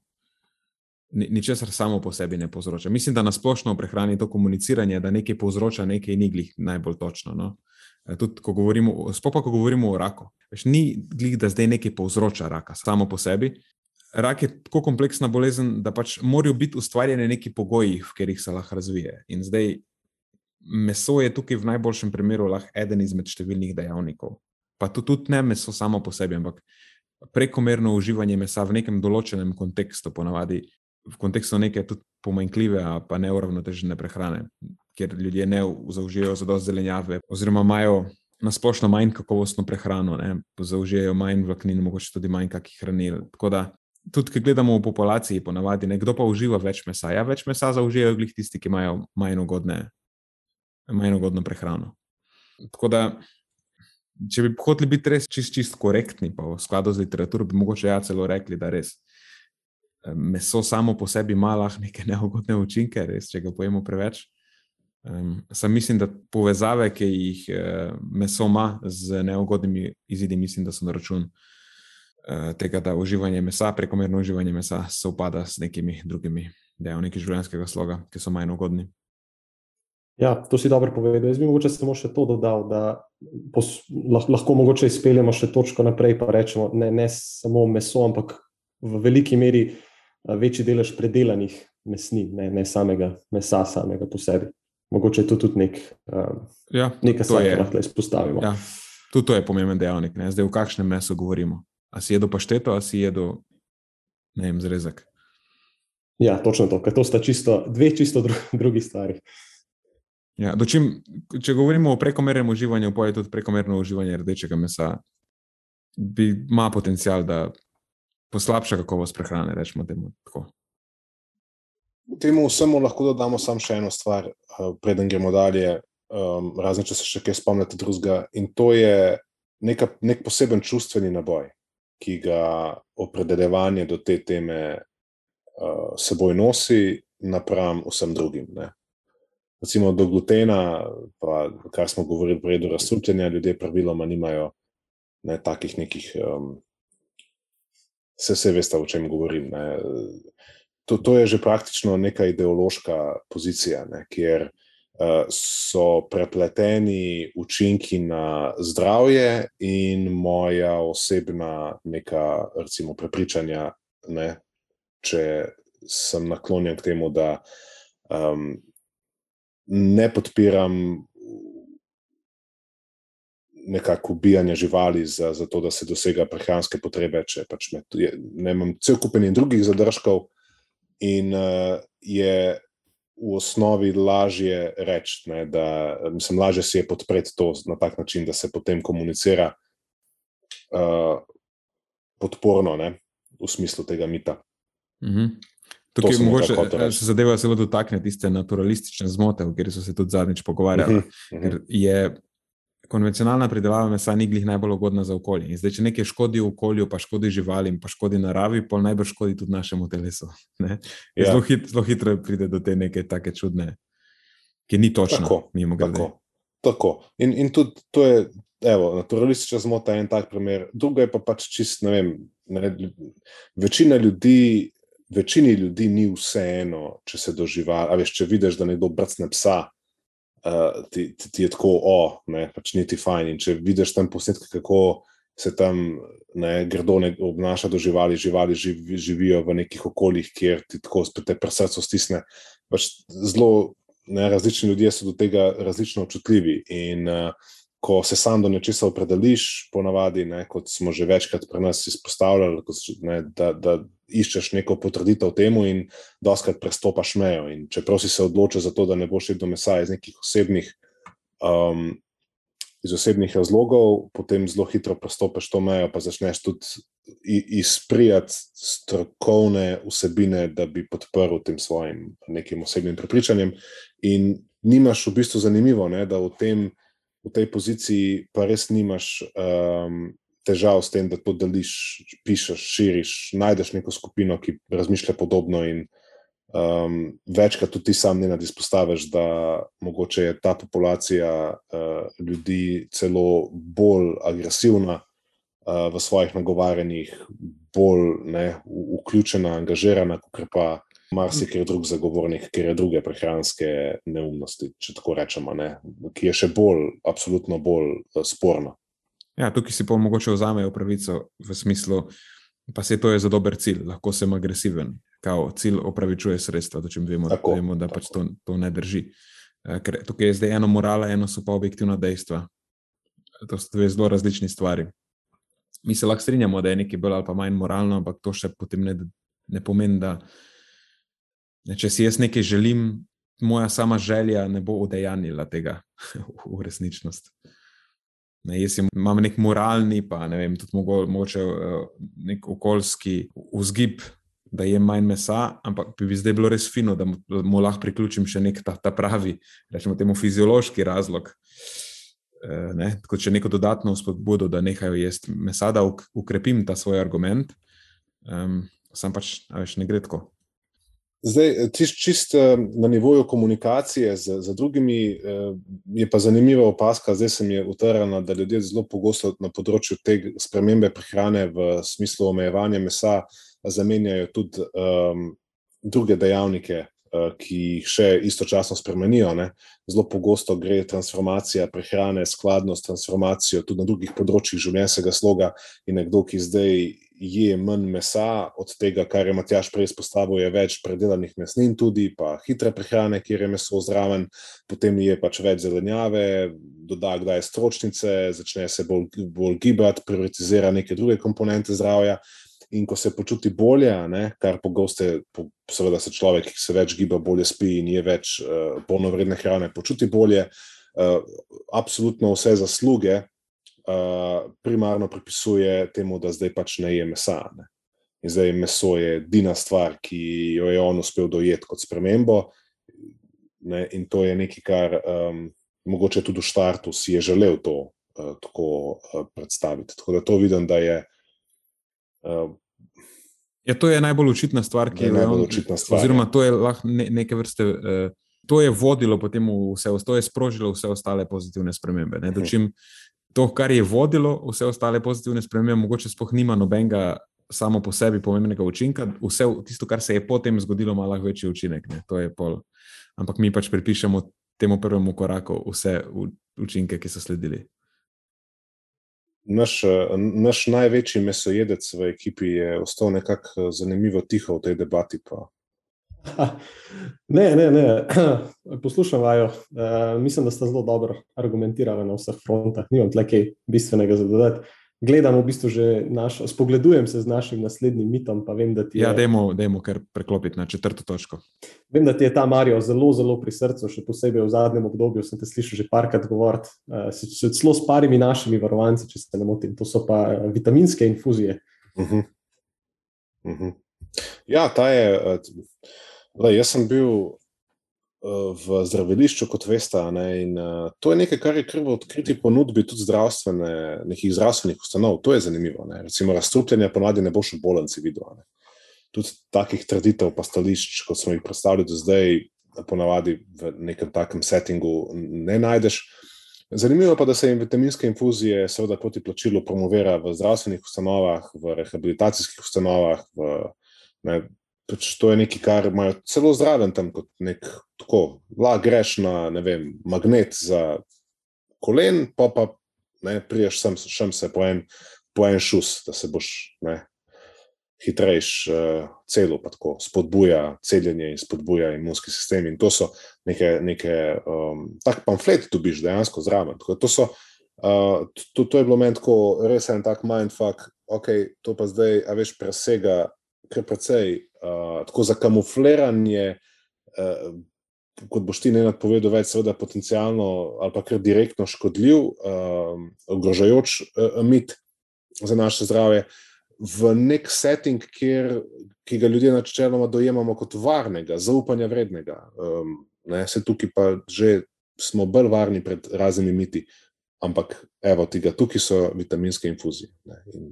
Ničesar samo po sebi ne povzroča. Mislim, da na splošno v prehrani to komuniciranje, da nekaj povzroča, nekaj ni glih najbolj točno. No? E, tudi, ko govorimo, sploh pa, ko govorimo o raku. Veš, ni glih, da zdaj nekaj povzroča raka samo po sebi, rak je tako kompleksna bolezen, da pač morajo biti ustvarjene neki pogoji, v katerih se lahko razvije. In zdaj meso je tukaj v najboljšem primeru lahko eden izmed številnih dejavnikov. Pa to tudi ne meso samo po sebi, ampak prekomerno uživanje mesa v nekem določenem kontekstu, ponavadi v kontekstu neke tudi pomanjkljive, pa neuravnotežene prehrane, ker ljudje ne zaužijajo za dosti zelenjave, oziroma imajo na splošno manj kakovostno prehrano, zaužijajo manj vlaknin, mogoče tudi manj kakih hranil. Tako da tudi, ki gledamo v populaciji, ponavadi nekdo pa uživa več mesa. Ja, več mesa zaužijajo glih tisti, ki imajo manj ugodne, manj ugodno prehrano. Tako da, če bi hoteli biti res čist, čist korektni, pa v skladu z literaturo, bi mogoče ja celo rekli, da res meso samo po sebi ima lahko neke neugodne učinke, res, če ga pojemo preveč. Um, sam mislim, da povezave, ki jih uh, meso ima z neugodnimi izidi, mislim, da so na račun uh, tega, da uživanje mesa, prekomerno uživanje mesa, se upada s nekimi drugimi dejavniki življenjskega sloga, ki so manj ugodni. Ja, to si dobro povedal. Jaz bi mogoče samo še to dodal, da pos, lahko, lahko mogoče izpeljemo še točko naprej, pa rečemo ne, ne samo meso, ampak v veliki meri večji delež predelanih mesnin, ne, ne samega mesa, samega po sebi. Mogoče je to tudi nek, um, ja, nekaj, kar lahko izpostavimo. Ja, tudi to je pomemben dejavnik. Ne? Zdaj, v kakšnem mesu govorimo? A si jedo pašteto, a si jedo ne vem, zrezek? Ja, točno to, ker to sta čisto, dve čisto dru, drugi stvari. Ja, dočim, če govorimo o prekomernem uživanju, pa je tudi prekomerno uživanje rdečega mesa, bi ima potencial, da poslabša kakovost prehrane. Rečemo, temu vsemu lahko dodamo samo še eno stvar, eh, preden gremo dalje, um, razen če se še kaj spomnite drugega. In to je neka, nek poseben čustveni naboj, ki ga opredeljevanje do te teme uh, seboj nosi, napram vsem drugim. Ne recimo do glutena, pa kar smo govorili prej, do razstrupljenja, ljudje praviloma nimajo ne, takih nekih. Um, Vse se veste, o čem govorim. To, to je že praktično neka ideološka pozicija, ne, kjer uh, so prepleteni učinki na zdravje in moja osebna neka, recimo, prepričanja, ne, če sem naklonjen k temu, da um, ne podpiram nekako ubijanja živali za, za to, da se dosega prehranske potrebe, če pač me, ne imam cel kupen in drugih zadržkov, in uh, je v osnovi lažje reči, ne, da mislim, lažje si je podpreti to na tak način, da se potem komunicira uh, podporno ne, v smislu tega mita. Mm -hmm. Tukaj je mogoče, se zadeva zelo dotakne tiste naturalistične zmote, o kateri so se tudi zadnjič pogovarjali. Uh -huh, uh -huh. Je konvencionalna pridelava mesa ni glih najbolj ugodna za okolje. In zdaj, če nekaj škodi okolju, pa škodi živalim, pa škodi naravi, pol najbolj škodi tudi našemu telesu. Ja. Zelo, hit, zelo hitro pride do te neke take čudne, ki ni točno. Tako, tako, tako. In, in tudi to je, evo, naturalistična zmota je en tak primer. Druga je pa pač čist, ne vem, ne, večina ljudi večini ljudi ni vseeno, če se doživlja. Veš, če vidiš, da nekdo brcne psa, uh, ti, ti, ti je tako, o, ne, pač ni ti fajn. In če vidiš tam posnetke, kako se tam ne, grdo ne obnaša do živali, živali živ, živijo v nekih okoljih, kjer ti tako spet te srce stisne. Pač zelo ne, različni ljudje so do tega različno občutljivi. In, uh, ko se sam do nečesa opredeliš, ponavadi, ne, kot smo že večkrat pri nas izpostavljali, ne, da, da iščeš neko potrditev temu in doskrat prestopaš mejo. In čeprav si se odločil za to, da ne boš jedel mesa iz nekih osebnih, um, iz osebnih razlogov, potem zelo hitro prestopaš to mejo, pa začneš tudi izprijati strokovne vsebine, da bi podprl tem svojim nekim osebnim prepričanjem. In nimaš v bistvu zanimivo, ne, da v tem v tej poziciji pa res nimaš um, težav s tem, da to deliš, pišeš, širiš, najdeš neko skupino, ki razmišlja podobno in um, večkrat tudi ti sam ne nadizpostaviš, da mogoče je ta populacija uh, ljudi celo bolj agresivna uh, v svojih nagovarjanjih, bolj ne, vključena, angažirana, kot pa marsikaj drug zagovornik, ker je druge prehranske neumnosti, če tako rečemo, ne? ki je še bolj, absolutno bolj uh, sporna. Ja, tukaj si pa mogoče vzamejo pravico v smislu, pa se to je za dober cilj, lahko sem agresiven, kao cilj opravičuje sredstva, to, vemo, tako, vemo, da pač to, to ne drži. Uh, ker tukaj je zdaj eno morala, eno so pa objektivna dejstva. To so dve zelo različni stvari. Mi se lahko strinjamo, da je nekaj bolj ali manj moralno, ampak to še potem ne, ne pomeni, da Če si jaz nekaj želim, moja sama želja ne bo udejanila tega v resničnost. Ne, jaz imam nek moralni, pa ne vem, tudi mogoče eh, nek okoljski vzgib, da je manj mesa, ampak bi zdaj bilo res fino, da mu lahko priključim še nek ta, ta pravi, rečemo temu fiziološki razlog. Eh, ne, kot če neko dodatno spodbudo, da nehajo jesti mesa, da ukrepim ta svoj argument. Um, sam pač veš, ne gre tako. Zdaj, čist, čist na nivoju komunikacije z, z drugimi je pa zanimiva opaska, zdaj se mi je utrjeno, da ljudje zelo pogosto na področju te spremembe prehrane v smislu omejevanja mesa zamenjajo tudi um, druge dejavnike, ki jih še istočasno spremenijo. Ne. Zelo pogosto gre transformacija prehrane skladno s transformacijo tudi na drugih področjih življenjskega sloga in nekdo, ki zdaj je manj mesa, od tega, kar je Matjaš prej izpostavil, je več predelanih mesnin, tudi pa hitre prehrane, kjer je meso zraven, potem je pač več zelenjave, doda kdaj stročnice, začne se bolj, bolj gibati, prioritizira neke druge komponente zdravja. In ko se počuti bolje, ne, kar pogosto, seveda se človek, ki se več giba, bolje spi in je več uh, polnovredne hrane, počuti bolje, uh, absolutno vse zasluge uh, primarno pripisuje temu, da zdaj pač ne je mesa. Ne. In zdaj meso je edina stvar, ki jo je on uspel dojeti kot spremembo. Ne, in to je nekaj, kar um, mogoče tudi v štartu si je želel to uh, tako uh, predstaviti. Tako da to vidim, da je. Uh, ja, to je najbolj očitna stvar, ki je najbolj očitna stvar. Oziroma, ja. to je lahko ne, neke vrste. Uh, To je vodilo potem vse, to je sprožilo vse ostale pozitivne spremembe. Ne? Dočim to, kar je vodilo vse ostale pozitivne spremembe, mogoče sploh nima nobenega samo po sebi pomembnega učinka, vse tisto, kar se je potem zgodilo, ima lahko večji učinek. Ampak mi pač pripišemo temu prvemu koraku vse učinke, ki so sledili. Naš, naš največji mesojedec v ekipi je ostal nekako zanimivo tiho v tej debati. Pa. Ne, ne, ne. poslušam vajo. Uh, mislim, da ste zelo dobro argumentirali na vseh frontah. Nimam tle kaj bistvenega za dodati. Gledam, v bistvu že naš, spogledujem se z našim naslednjim mitom. Vem, da je, ja, dajmo, dajmo kar preklopiti na četrto točko. Vem, da ti je ta Marijo zelo, zelo pri srcu, še posebej v zadnjem obdobju. Sem te slišal že parkrat govoriti, uh, celo s parimi našimi varovanci, če se ne motim. To so pa uh, vitaminske infuzije. Uh -huh. Uh -huh. Ja, ta je. Uh, Le, jaz sem bil uh, v zdravilišču, kot veste, ne, in uh, to je nekaj, kar je kar v odkriti ponudbi tudi zdravstvene, nekih zdravstvenih ustanov. To je zanimivo. Ne. Recimo, razstrupljenje ponadi ne boš v bolnici videl. Ne. Tudi takih traditev, pa stališč, kot smo jih predstavili do zdaj, ponavadi v nekem takem settingu ne najdeš. Zanimivo pa, da se jim vitaminske infuzije, seveda proti plačilu, promovira v zdravstvenih ustanovah, v rehabilitacijskih ustanovah, v, ne, pač to je nekaj, kar imajo celo zraven tam, kot nek tako, lahko greš na vem, magnet za kolen, pa pa ne, priješ sem, sem se po en, po en šus, da se boš ne, hitrejš uh, celo, pa tako spodbuja celjenje in spodbuja imunski sistem. In to so neke, neke um, tak pamflet, tu biš dejansko zraven. Tako, to, so, uh, to, to je bilo meni tako res en tak mindfuck, ok, to pa zdaj, a veš, presega kar precej uh, tako zakamufliranje, uh, kot boš ti ne napovedal, več seveda potencijalno ali pa kar direktno škodljiv, uh, ogrožajoč uh, mit za naše zdravje, v nek setting, kjer, ki ga ljudje načeloma dojemamo kot varnega, zaupanja vrednega. Um, ne, se tukaj pa že smo bolj varni pred raznimi miti. Ampak, evo, tega, tukaj so vitaminske infuzije. Ne, in,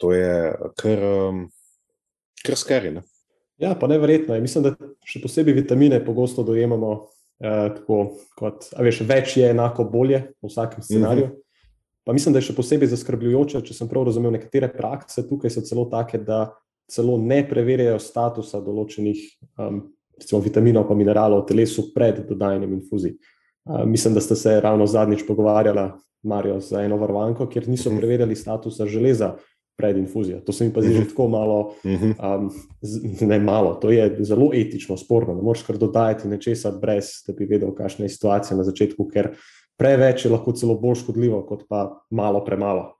to je kar, um, kar skeri. Ja, pa nevrjetno je. Mislim, da še posebej vitamine pogosto dojemamo eh, tako, kot veš, več je enako bolje v vsakem scenariju. Mm -hmm. Pa mislim, da je še posebej zaskrbljujoče, če sem prav razumel, nekatere prakse tukaj so celo take, da celo ne preverjajo statusa določenih um, recimo, vitaminov in mineralov v telesu pred dodajanjem infuzij. Uh, mislim, da ste se ravno zadnjič pogovarjali, Marijo, za eno varovanko, kjer niso mhm. preverjali statusa železa pred infuzijo. To se mi pa zdi uh -huh. že mhm. tako malo, um, ne malo, to je zelo etično sporno. Ne moreš kar dodajati nečesa, brez da bi vedel, kakšna je situacija na začetku, ker preveč je lahko celo bolj škodljivo, kot pa malo premalo.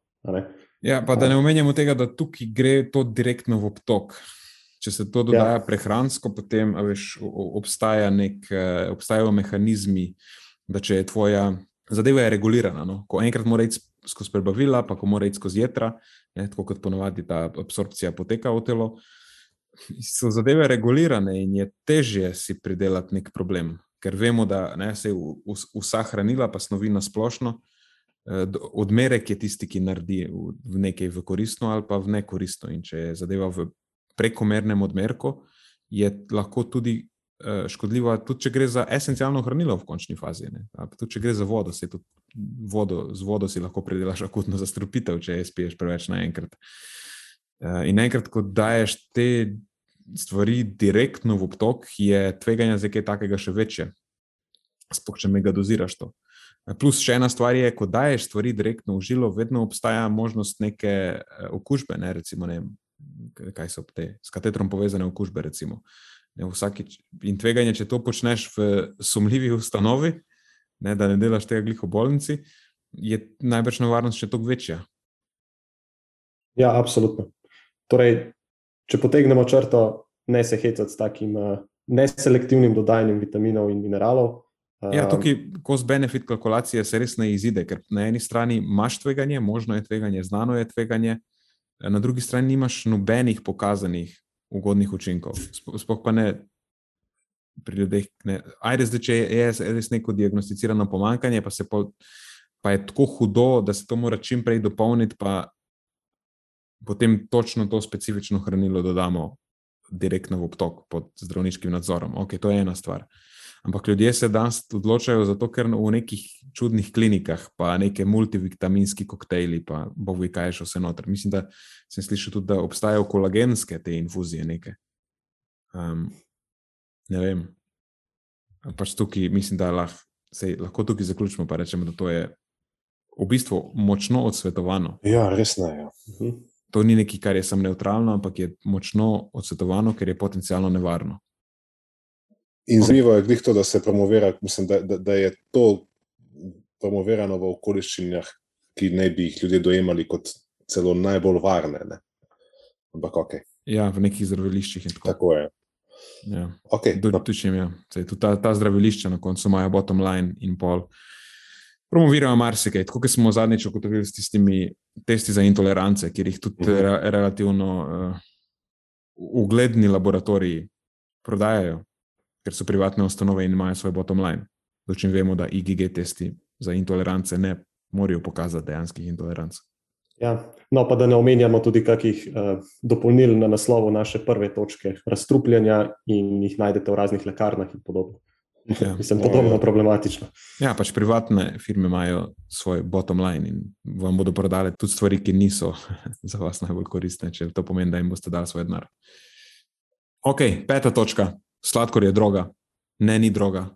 Ja, pa da ne omenjamo tega, da tukaj gre to direktno v obtok. Če se to dodaja ja. prehransko, potem veš, obstaja nek, eh, obstajajo mehanizmi, da če je tvoja zadeva je regulirana. No? Ko enkrat mora iti skozi prebavila, pa ko mora iti skozi jedra, ne, tako kot ponovadi ta absorpcija poteka v telo. So zadeve regulirane in je težje si pridelati nek problem, ker vemo, da ne, se vsa hranila, pa snovi na splošno, eh, odmerek je tisti, ki naredi v nekaj v koristno ali pa v nekoristno. In če je zadeva v prekomernem odmerku, je lahko tudi eh, škodljiva, tudi če gre za esencialno hranilo v končni fazi. Tudi če gre za vodo, se tudi vodo, z vodo si lahko predelaš akutno zastrupitev, če spiješ preveč naenkrat. Eh, in enkrat, ko daješ te stvari direktno v obtok, je tveganje za kaj takega še večje. Sploh če me ga doziraš to. Plus še ena stvar je, ko daješ stvari direktno v žilo, vedno obstaja možnost neke eh, okužbe, ne, recimo, ne, kaj so te s katetrom povezane okužbe. Recimo. Vsakič, in tveganje, če to počneš v sumljivi ustanovi, ne, da ne delaš tega gliho bolnici, je najbrž nevarnost še toliko večja. Ja, absolutno. Torej, če potegnemo črto, ne se hecati s takim uh, neselektivnim dodajanjem vitaminov in mineralov, Ja, tukaj cost-benefit kalkulacije se res ne izide, ker na eni strani imaš tveganje, možno je tveganje, znano je tveganje, na drugi strani nimaš nobenih pokazanih ugodnih učinkov. Sploh pa ne pri ljudeh. Ne. Ajde, zdaj, če je res neko diagnosticirano pomankanje, pa, po, pa je tako hudo, da se to mora čim prej dopolniti, pa potem točno to specifično hranilo dodamo direktno v obtok pod zdravniškim nadzorom. Ok, to je ena stvar. Ampak ljudje se danes odločajo zato, ker v nekih čudnih klinikah, pa neke multivitaminski koktejli, pa bovo vi kaj še vse noter. Mislim, da sem slišal tudi, da obstajajo kolagenske te infuzije neke. Um, ne vem. Pač tukaj mislim, da lahko, sej, lahko tukaj zaključimo, pa rečemo, da to je v bistvu močno odsvetovano. Ja, res ne. Ja. Mhm. To ni nekaj, kar je samo neutralno, ampak je močno odsvetovano, ker je potencialno nevarno. In zanimivo je to, da se promovira, mislim, da, da, da je to promovirano v okoliščinah, ki ne bi jih ljudje dojemali kot celo najbolj varne. Ne? Ampak ok. Ja, v nekih zdraviliščih in tako. Tako je. Ja. Okay, do, tučim, ja. Sej, ta, ta zdravilišča na koncu imajo bottom line in pol. Promovirajo marsikaj, tako kot smo zadnjič ugotovili s tistimi testi za intolerance, kjer jih tudi mhm. re, relativno uh, ugledni laboratoriji prodajajo ker so privatne ustanove in imajo svoj bottom line. Dočim vemo, da IgG testi za intolerance ne morajo pokazati dejanskih intoleranc. Ja, no, pa da ne omenjamo tudi kakih uh, dopolnil na naslovu naše prve točke, razstrupljanja in jih najdete v raznih lekarnah in podobno. Ja. Mislim, podobno ja. problematično. Ja, pač privatne firme imajo svoj bottom line in vam bodo prodale tudi stvari, ki niso za vas najbolj koristne, če to pomeni, da jim boste dali svoj denar. Ok, peta točka. Sladkor je droga, ne ni droga.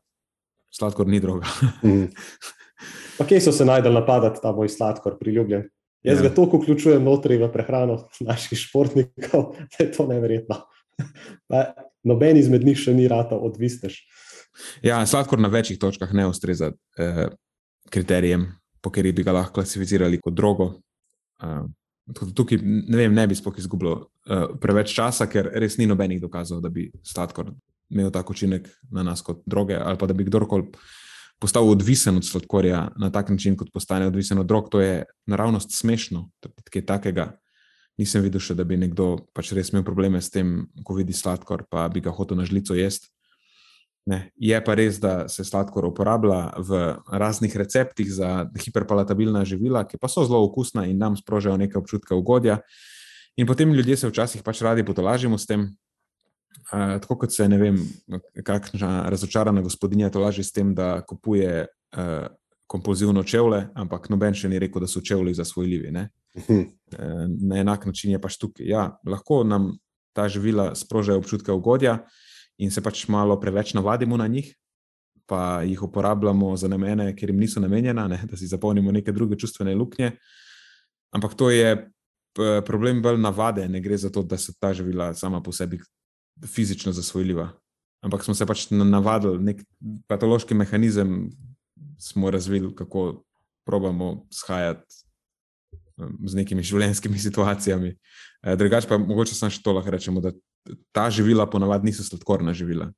Sladkor ni droga. mm. Pa kje so se najdel napadati ta moj sladkor, priljubljen? Jaz ja. ga toliko vključujem notri v prehrano naših športnikov, da je to neverjetno. Noben izmed njih še ni rata odvisnež. Ja, sladkor na večjih točkah ne ustreza eh, kriterijem, po katerih bi ga lahko klasificirali kot drogo. Eh, tukaj ne, vem, ne bi sploh izgubljal eh, preveč časa, ker res ni nobenih dokazov, da bi sladkor imel tak učinek na nas kot droge, ali pa da bi kdorkoli postal odvisen od sladkorja na tak način, kot postane odvisen od drog. To je naravnost smešno. Kaj takega nisem videl, še, da bi nekdo pač res imel probleme s tem, ko vidi sladkor, pa bi ga hotel na žlico jesti. Ne. Je pa res, da se sladkor uporablja v raznih receptih za hiperpalatabilna živila, ki pa so zelo okusna in nam sprožajo nekaj občutka ugodja. In potem ljudje se včasih pač radi potolažimo s tem, Uh, tako kot se ne vem, kakšna razočarana gospodinja to laže s tem, da kupuje uh, kompulzivno čevlje, ampak noben še ni rekel, da so čevlji za svoj livi. Uh, na enak način je pač tukaj. Ja, lahko nam ta živila sprožajo občutke ugodja in se pač malo preveč navadimo na njih, pa jih uporabljamo za namene, ker jim niso namenjena, ne? da si zapolnimo neke druge čustvene luknje. Ampak to je problem bolj navade, ne gre za to, da so ta živila sama po sebi fizično zasvojljiva. Ampak smo se pač navadili, nek patološki mehanizem smo razvili, kako probamo shajati um, z nekimi življenjskimi situacijami. Eh, drugače pa mogoče samo še to lahko rečemo, da ta živila ponavadi niso sladkorna živila.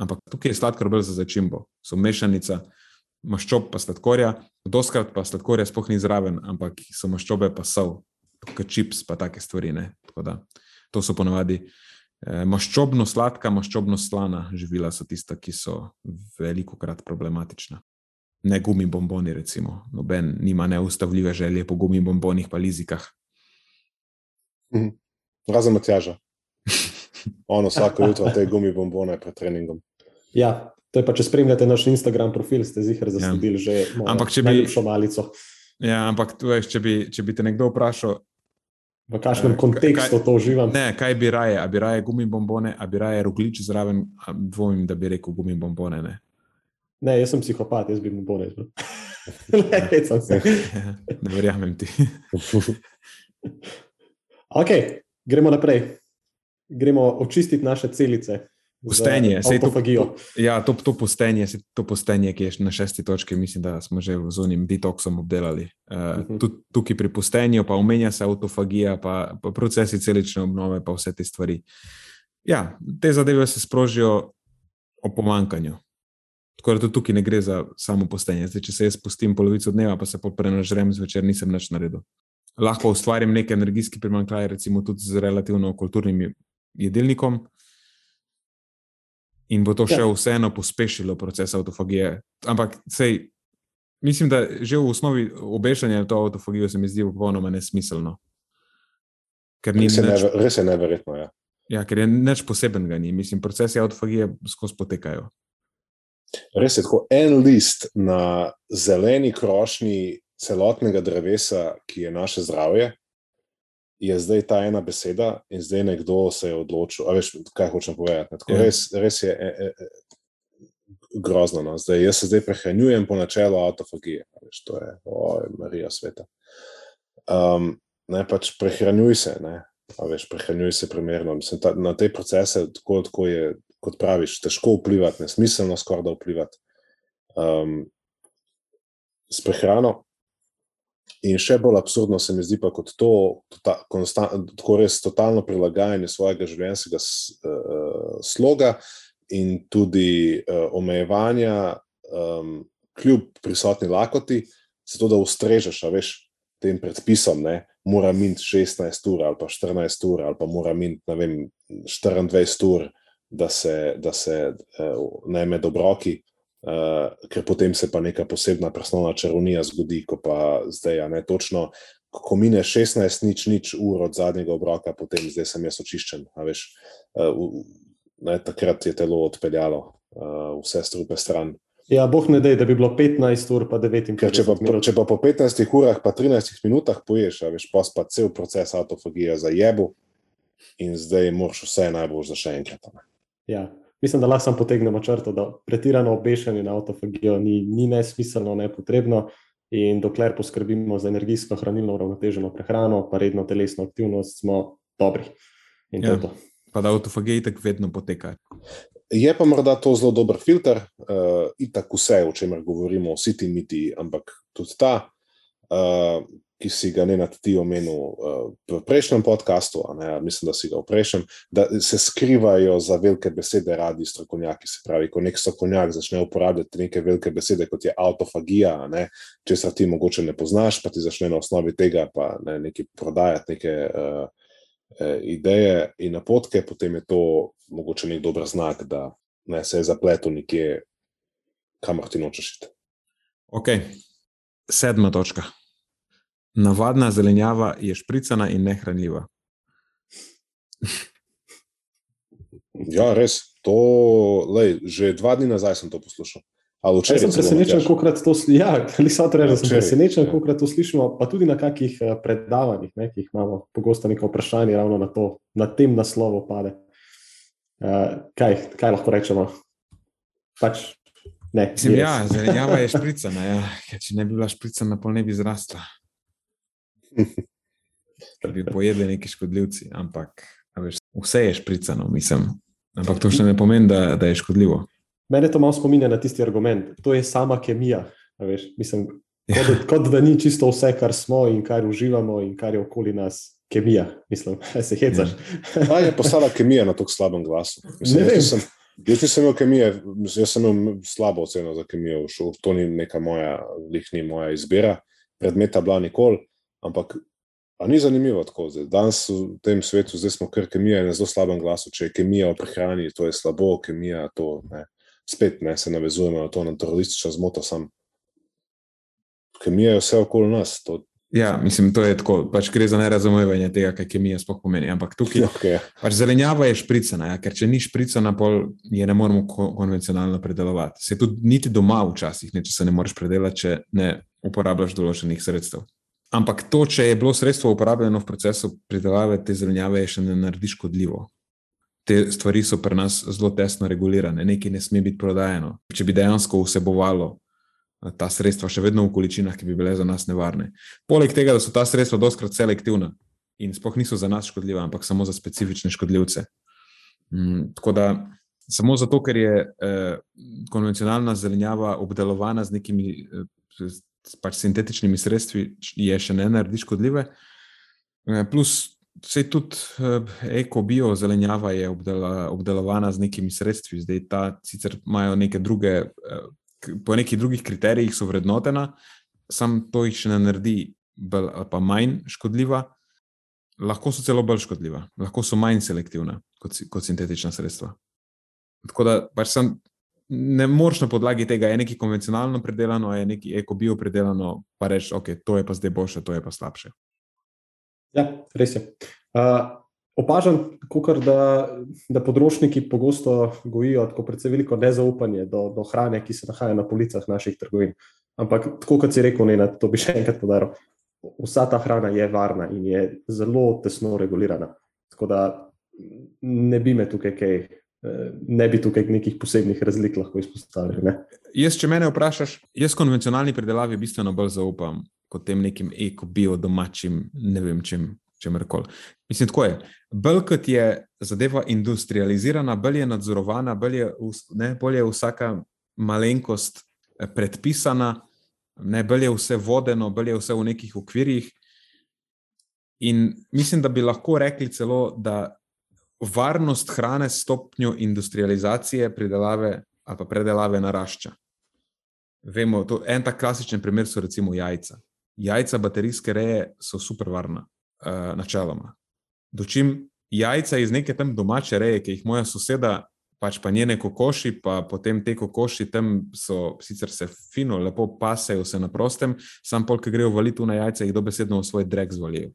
Ampak tukaj je sladkor bolj za začimbo. So mešanica maščob pa sladkorja, doskrat pa sladkorja sploh ni zraven, ampak so maščobe pa sol, kot čips pa take stvari. To so ponavadi. Eh, maščobno sladka, maščobno slana živila so tista, ki so veliko krat problematična. ne gumi bomboni, recimo. Noben nima neustavljive želje po gumi bombonih, pa lizikah. Mhm. Razen Matjaža. On vsako jutro te gumi bombone pred treningom. Ja, to je pa, če spremljate naš Instagram profil, ste zihar zasledili ja. že ampak, če bi najljubšo malico. Ja, ampak veš, če, bi, če bi te nekdo vprašal, V kakšnem kontekstu kaj- to uživam? ne, kaj bi raje, a bi raje gumi bombone, a bi raje roglič zraven, dvomim, da bi rekel gumi bombone. Ne. Ne, jaz sem psihopat, jaz bi. Le, hecam se. Ja, ne verjamem ti. Ok, gremo naprej. Gremo očistiti naše celice. Z Pustenje, saj to- Autofagijo. Ja, to, to postenje, saj to postenje, ki je na šesti točki, mislim, da smo že z unim detoksom obdelali. Uh, Mhm. tudi tukaj pri postenju, pa omenja se autofagija, pa, pa procesi celične obnove, pa vse te stvari. Ja, te zadeve se sprožijo o pomankanju. Tako da tudi tukaj ne gre za samo postenje. Zdaj, če se jaz spustim polovico dneva, pa se prenažrem zvečer, nisem nič naredil. Lahko ustvarim nek energijski primankljaj, recimo tudi z relativno kulturnim jedilnikom, in bo to še Ja. vseeno pospešilo proces autofagije. Ampak sej, mislim, da že v osnovi obešanja to autofagijo se mi zdi popolnoma nesmiselno. Ker, ni Res nič, never, res je neverjetno. Ja. ja, ker je nič posebenega, ni. mislim, procesi autofagije skozi potekajo. Res je tako en list na zeleni krošnji celotnega drevesa, ki je naše zdravje, je zdaj ta ena beseda, in zdaj nekdo se je odločil. A veš, kaj hočem povedati? Tako, Ja. res, res je e, e, e, grozno. No? Zdaj, jaz se zdaj prehranjujem po načelu autofagije. Veš, to je, oj, Marija sveta. Um, ne pač prehranjuj se, ne. A veš, prehranjuj se primerno. Mislim, ta, na te procese, tako, tako je, kot praviš, težko vplivati, nesmiselno skoraj da vplivati um, s prehrano. In še bolj absurdno se mi zdi pa kot to, tota, tako res totalno prilagajanje svojega življenjskega uh, sloga in tudi uh, omejevanja, um, kljub prisotni lakoti, zato da ustrežeš, a veš, tem predpisom, ne, mora minti 16 ur ali pa 14 ur ali pa mora minti, ne vem, 24 ur, da se, da se uh, ne med obroki, uh, ker potem se pa neka posebna presnovna čarovnija zgodi, ko pa zdaj, a ne točno, ko mine 16 nič, nič ur od zadnjega obroka, potem zdaj sem jaz očiščen, a veš, uh, ne, takrat je telo odpeljalo uh, vse strupe stran. Ja, boh ne dej, da bi bilo 15 ur, pa 9 Ker če pa, minut. če pa po 15 urah, pa 13 minutah poješ, a veš, pa pa cel proces autofagije za jebu in zdaj moraš vse najbolj za še enkrat. ne. Ja. Mislim, da lahko samo potegnemo črto, da pretirano obešanje na autofagijo ni, ni nesmiselno, ne potrebno. In dokler poskrbimo za energijsko, hranilno, uravnoteženo prehrano, pa redno telesno aktivnost, smo dobri. In to Ja. je to. Pa da autofagija itak vedno poteka. Je pa morda to zelo dober filter, uh, itak vse, o čemer govorimo, vsi ti miti, ampak tudi ta, uh, ki si ga ne nad ti omenil uh, v prejšnjem podkastu, ne, mislim, da si ga v prejšnjem, da se skrivajo za velike besede radi strokovnjaki. Se pravi, ko nek strokovnjak začne uporabljati neke velike besede, kot je autofagija, ne, česar ti mogoče ne poznaš, pa ti začne na osnovi tega pa ne, nekaj prodajati, neke uh, ideje in napotke, potem je to mogoče nek dober znak, da ne, se je zapletel nekje, kamor ti nočeš iti. Ok, sedma točka. Navadna zelenjava je špricana in nehranljiva. Ja, res. To, lej, že dva dni nazaj sem to poslušal. Ali včeraj sem presenečen, Matjaž. koliko to slišimo. Ja, ali so to reči, da sem presenečen, ja. koliko to slišimo, pa tudi na kakih eh, predavanjih, ne, ki jih imamo, pogosto neko vprašanje ravno na, to, na tem naslovu pade. Uh, kaj, kaj lahko rečemo? Pač, ne, Mislim, ja, zelenjava je špricana. Ja. Ker Če ne bi bila špricana, pol ne bi zrasla. Da bi pojedli neki škodljivci, ampak a veš, vse je špricano, mislim. Ampak to še ne pomeni, da, da je škodljivo. Mene to malo spominja na tisti argument. To je sama kemija. a Veš, mislim, Ja. kot, da, kot da ni čisto vse, kar smo in kar uživamo in kar je okoli nas, kemija. Mislim, se hecaš. A je postala kemija na tako slabem glasu? Ne vem. jaz, nisem, jaz nisem imel kemije, mislim, jaz sem imel slabo oceno za kemijo, v šoli. to ni neka moja, lih ni moja izbira, predmeta bila nikoli, ampak a ni zanimivo tako. Zdaj. Danes v tem svetu, smo kar kemija na zelo slabem glasu. Če je kemija v prehrani, to je slabo, kemija to ne. Spet ne se navezujemo na to naturalistično zmoto, sam kemija je vse okoli nas. To... Ja, mislim, to je tako, pač gre za nerazumevanje tega, kaj kemija sploh pomeni. Ampak tukaj Okay. pač zelenjava je špricana, ja, ker če ni špricana, pol je ne moremo ko konvencionalno predelovati. Se tudi niti doma včasih, ne, se ne moreš predelati, če ne uporabljaš določenih sredstev. Ampak to, če je bilo sredstvo uporabljeno v procesu pridelave te zelenjave, je še ne naredi škodljivo. Te stvari so pri nas zelo tesno regulirane, nekaj ne sme biti prodajeno. Če bi dejansko vsebovalo eh, ta sredstva še vedno v količinah, ki bi bile za nas nevarne. Poleg tega, da so ta sredstva doskrat selektivna in sploh niso za nas škodljiva, ampak samo za specifične škodljivce. Mm, tako da samo zato, ker je eh, konvencionalna zelenjava obdelovana z nekimi eh, s- pač sintetičnimi sredstvi, je še ne naredi škodljive. Eh, plus, vse tudi eh, eko-bio zelenjava je obdelovana z nekimi sredstvi, zdaj ta sicer imajo neke druge, eh, po nekih drugih kriterijih so vrednotena, sam to jih še ne naredi bolj ali pa manj škodljiva. Lahko so celo bolj škodljiva, lahko so manj selektivna kot, kot sintetična sredstva. Tako da pač sem, ne moreš na podlagi tega, je nekaj konvencionalno predelano, je nekaj eko-bio predelano, pa reči, ok, to je pa zdaj boljše, to je pa slabše. Ja, res je. Uh, opažam, kukor, da, da potrošniki pogosto gojijo tako precej veliko nezaupanje do, do hrane, ki se nahaja na policah naših trgovin. Ampak, tako kot si rekel, ne, to bi še enkrat podaril. Vsa ta hrana je varna in je zelo tesno regulirana. Tako da ne bi me tukaj kaj, ne bi tukaj nekih posebnih razlik lahko izpostavili. Ne? Jaz, če mene vprašaš, jaz konvencionalni predelavi bistveno bolj zaupam kot tem nekim eko-bio domačim, ne vem čem. Čemerkoli. Mislim, tako je. Bolj kot je zadeva industrializirana, bolj je nadzorovana, bolj je, ne, bolj je vsaka malenkost eh, predpisana, ne, bolj je vse vodeno, bolj je vse v nekih okvirjih. In mislim, da bi lahko rekli celo, da varnost hrane s stopnjo industrializacije, pridelave ali pa predelave narašča. Vemo, to, en tak klasičen primer so recimo jajca. Jajca baterijske reje so super varna, uh, načeloma. Dočim jajca iz neke tam domače reje, ki jih moja soseda, pač pa njene kokoši, pa potem te kokoši tam so sicer se fino, lepo pasejo se na prostem, sam polk grejo valiti na jajca, jih dobesedno v svoj drek zvalijo.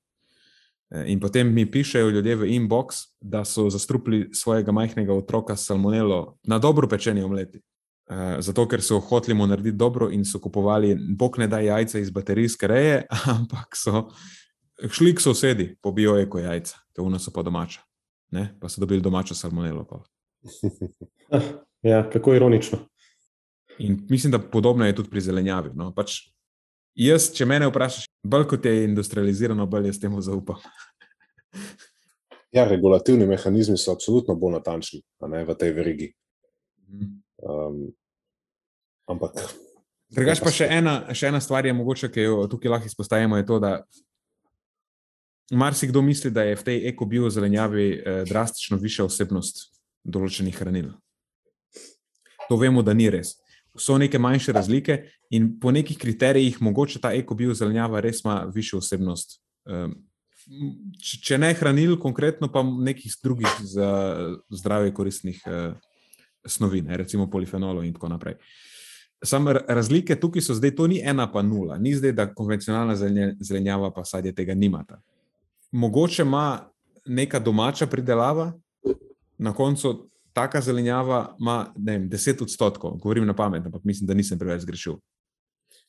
Eh, In potem mi pišejo ljudje v inbox, da so zastrupili svojega majhnega otroka s salmonelo na dobro pečeni omleti. Uh, zato, ker so hoteli mu narediti dobro in so kupovali, bog ne da jajca iz baterijske reje, ampak so šli k sosedi, pobijo eko jajca, te uno so pa domača. Ne? Pa so dobili domačo salmonelo. Pa. Ja, kako ironično. In mislim, da podobno je tudi pri zelenjavi. No? Pač jaz, če mene vprašaš, bolj kot je industrializirano, bolj jaz temu zaupam. Ja, regulativni mehanizmi so absolutno bolj natančni ne, v tej verigi. Um, ampak. Drugač pa še ena, še ena stvar je mogoče, ki jo tukaj lahko izpostavimo, je to, da marsikdo misli, da je v tej eko-bio zelenjavi eh, drastično višja vsebnost določenih hranil. To vemo, da ni res. So neke manjše razlike in po nekih kriterijih mogoče ta eko-bio zelenjava res ima višjo vsebnost. Um, če, če ne hranil, konkretno pa nekih drugih za zdravje koristnih uh, snovi, ne, recimo polifenolov in tako naprej. Samo ra- razlike tukaj so zdaj, to ni ena pa nula, ni zdaj, da konvencionalna zelenjava pa sadje tega nimata. Mogoče ima neka domača pridelava, na koncu taka zelenjava ima vem, 10 odstotkov, govorim na pamet, ampak mislim, da nisem preveč zgrešil.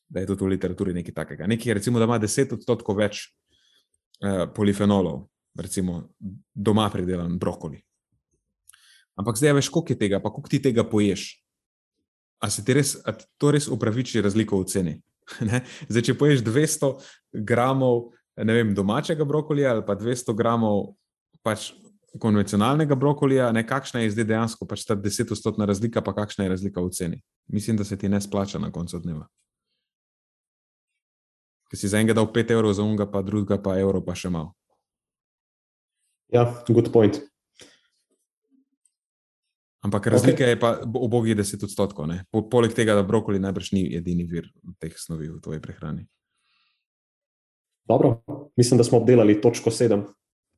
Da je tudi v literaturi nekaj takega. Nekaj, recimo, da ima 10 odstotkov več uh, polifenolov, recimo doma pridelan brokoli. Ampak zdaj veš, koliko je tega, pa koliko ti tega poješ. A se ti res, to res upraviči razliko v ceni? Ne? Zdaj, če poješ 200 gramov vem, domačega brokolija ali pa 200 gramov pač konvencionalnega brokolija, ne, kakšna je zdaj dejansko pač ta desetodstotna razlika, pa kakšna je razlika v ceni. Mislim, da se ti ne splača na koncu dneva. Ker si za enega dal 5 evrov, za unga pa drugega pa evro, pa še malo. Ja, good point. Ampak razlika okay. je pa obogih 10 odstotkov. Ne? Poleg tega, da brokoli najbrž ni edini vir teh snovi v tvoji prehrani. Dobro, mislim, da smo obdelali točko 7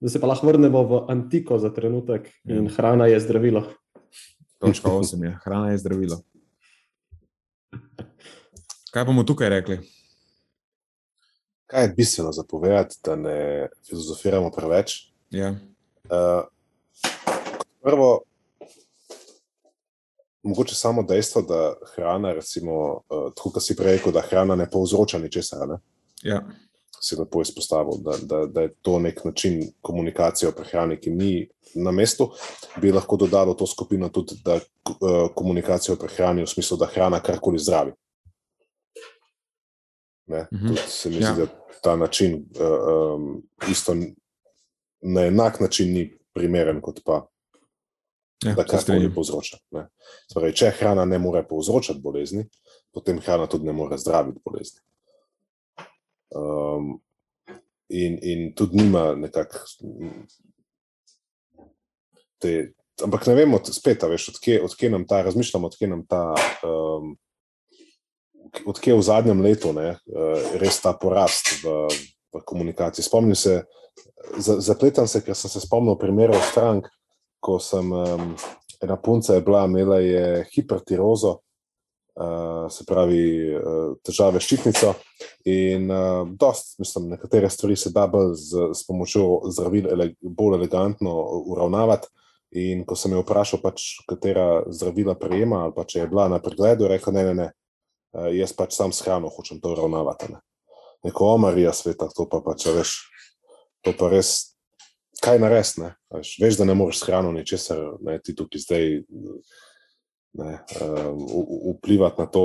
da se pa lahko vrnemo v antiko za trenutek in ja. hrana je zdravilo. Točka 8 je, hrana je zdravilo. Kaj bomo tukaj rekli? Kaj je bistveno zapovedati, da ne filozofiramo preveč? Ja. Uh, prvo, mogoče samo dejstvo, da hrana, recimo, uh, tako kot si prej rekel, da hrana ne povzroča ničesar. Ne? Ja. Si lepo izpostavil, da, da, da je to nek način komunikacije o prehrani, ki ni na mestu. Bi lahko dodalo to skupino tudi, da uh, komunikacijo o prehrani v smislu, da hrana karkoli zdravi. Ne, Mhm. tudi se mi zdi, Ja. da ta način uh, um, isto na enak način ni primeren, kot pa Ja, da karkoli povzroča. Torej, če hrana ne more povzročati bolezni, potem hrana tudi ne more zdraviti bolezni. Um, in, in tudi nima nekako. te- Ampak ne vemo, spet, veš, odkje, odkje nam ta, razmišljamo, odkje nam ta, um, odkje v zadnjem letu ne, uh, res ta porast v, v komunikaciji. Spomnim se, za- zapletam se, ker sem se spomnil primerov strank, ko sem um, ena punca je bila, imela je hipertirozo, se pravi uh, težave s ščitnico. In uh, dost, mislim, nekatere stvari se da z, s pomočjo zdravil ele, bolj elegantno uravnavati. In ko sem jo vprašal, pač, katera zdravila prejema, ali pa če je bila na pregledu, je rekel: ne, ne, ne, eh, jaz pač sam s hrano hočem to uravnavati. Ne. Neko omarija sveta, to pa pač, a veš, to pa res, kaj narediti. ne, a Veš, da ne moreš s hrano ničesar, ne, ti tukaj zdaj ne, um, v- vplivati na to.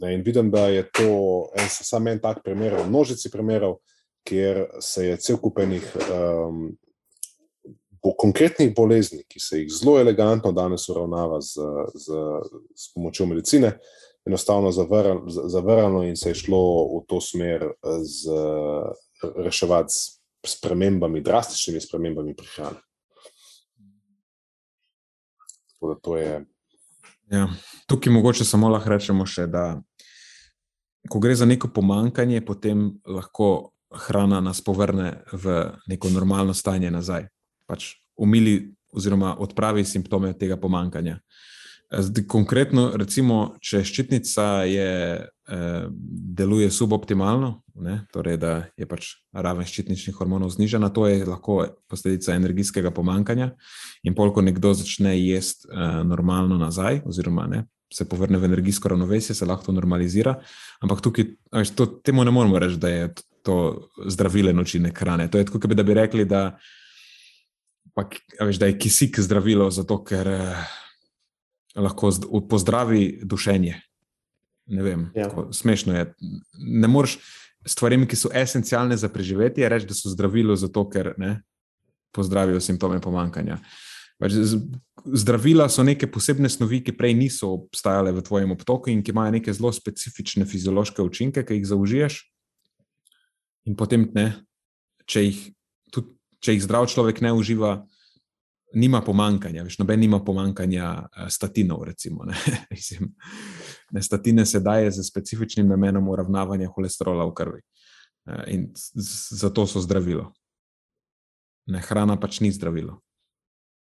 Ne, in vidim, da je to en, samo en tak primer, v množici primerov, kjer se je cel kupenih um, bo konkretnih bolezni, ki se jih zelo elegantno danes uravnava z, z, s pomočjo medicine, enostavno z- zavrnilo in se je šlo v to smer z reševati s spremembami, drastičnimi spremembami prehrane. Tako da to je. Ja. Tukaj mogoče samo lahko rečemo še, da ko gre za neko pomankanje, potem lahko hrana nas povrne v neko normalno stanje nazaj. Pač umili oziroma odpravi simptome tega pomankanja. Zdaj, konkretno, recimo, če ščitnica je, eh, deluje suboptimalno, ne, torej da je pač raven ščitničnih hormonov znižana, to je lahko posledica energijskega pomankanja. In pol, ko nekdo začne jesti uh, normalno nazaj, oziroma ne, se povrne v energijsko ravnovesje, se lahko to normalizira. Ampak tukaj, to, temu ne moremo reči, da je to zdravilen učinek hrane. To je tako, da bi rekli, da, pa, veš, da je kisik zdravilo, zato ker eh, lahko pozdravi dušenje. Ne vem, Ja. ja. smešno je. Ne moreš stvarem, ki so esencialne za preživetje, reči, da so zdravilo, zato ker ne, pozdravijo simptome pomankanja. Pač Zdravila so neke posebne snovi, ki prej niso obstajale v tvojem obtoku in ki imajo neke zelo specifične fiziološke učinke, ki jih zaužiješ. In potem, ne, če, jih, tudi, če jih zdrav človek ne uživa, nima pomankanja. Veš, noben nima pomankanja eh, statinov. Recimo, ne. Mislim, ne, statine se daje z specifičnim namenom uravnavanja holesterola v krvi. Eh, In zato so zdravilo. Ne, hrana pač ni zdravilo.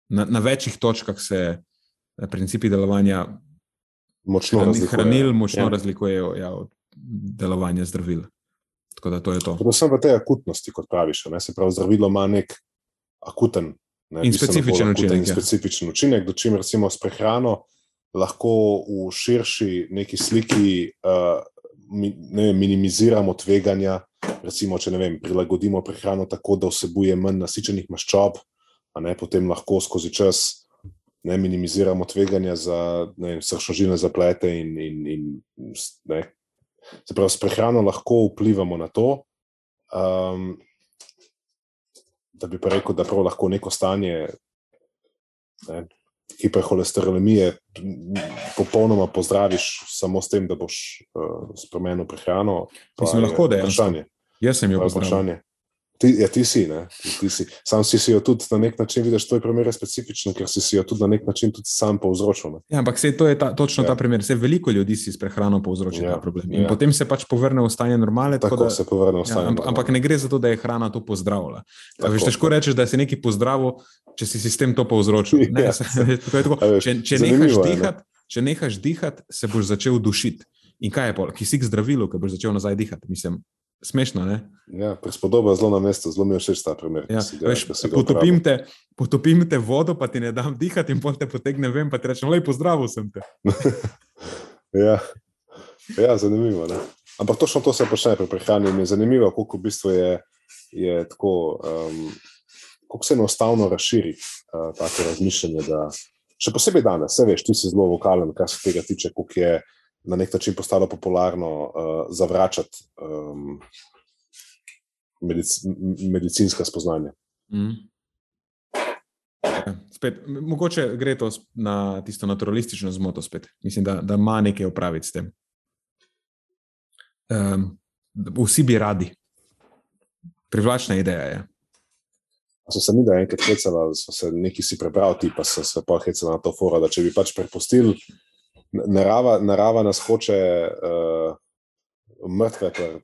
Na, na večjih točkah se eh, principi delovanja Močno hranil, razlikuje. hranil močno Ja. razlikujejo ja, od delovanja zdravil. Tako da to je to. Predvsem v tej akutnosti, kot praviš. Ne? Se pravi, zdravilo ima nek akuten ne, In bistveno specifičen učinek, In ja. specifičen učinek, do čim recimo s prehrano lahko v širši neki sliki uh, mi, ne vem, minimiziramo tveganja. Recimo, če vem, prilagodimo prehrano tako, da vsebuje manj nasičenih maščob, a ne potem lahko skozi čas ne minimiziramo tveganja za ne vem, sršožilne zaplete in, in, in ne, Se pravi, s prehrano lahko vplivamo na to, um, da bi pa rekel, da prav lahko neko stanje ne, hiperholesterolemije popolnoma pozdraviš samo s tem, da boš uh, spremenil prehrano. Mislim, je lahko dejansko. vprašanje. Jaz sem jo je pozdravil. Ti, ja, ti si, ne? Ti, si. Sam si, si jo tudi na nek način, vidiš, tvoj primer je specifičen, ker si, si jo tudi na nek način tudi sam povzročil. Ne? Ja, ampak sej, to je ta, točno Ja. ja. ta primer. Sej, veliko ljudi si s prehrano povzroča Ja, ja. ta problem. In ja. ja. potem se pač povrne v stanje normale. Tako da, da, se povrne v ja, stanje. ampak, ampak ne gre za to, da je hrana to pozdravila. Tako, Veš, težko tako. rečeš, da si neki pozdravil, če si sistem to povzročil. Ne, Ja. se, tako je tako. Veš, Če, če, nehaš je, ne. dihat, če nehaš dihati, se boš začel dušiti. In kaj je pol? Kisik zdravilo, ki boš začel nazaj dihati. Mislim, smešno. Ne? Ja, prispodoba zelo na mestu, zelo mi je všeč ta primer. Ja, ga- veš, potopim, uporabil. te, potopim te vodo, pa ti ne dam dihati, in potem te potegnem ven, pa ti rečem, lepo zdravo sem te. Ja. ja, zanimivo. Ne? Ampak točno to se počne pri prehrani. in Je zanimivo, koliko v bistvu je, je tako, um, koliko se enostavno razširi uh, tako razmišljanje. Da, še posebej danes, vse veš, ti si zelo vokalen, kar se tega tiče, koliko je na nek način postalo popularno uh, zavračati um, medic, medicinska spoznanja. Mm. Spet, mogoče gre to na tisto naturalistično zmoto spet. Mislim, da, da ima nekaj opraviti s tem. Um, vsi bi radi. Privlačna ideja je. So se mi da enkrat hecala, so se neki si prebral, ti pa so se pa hecala na to fora, da če bi pač prepustili, narava, narava nas hoče uh, mrtve, per,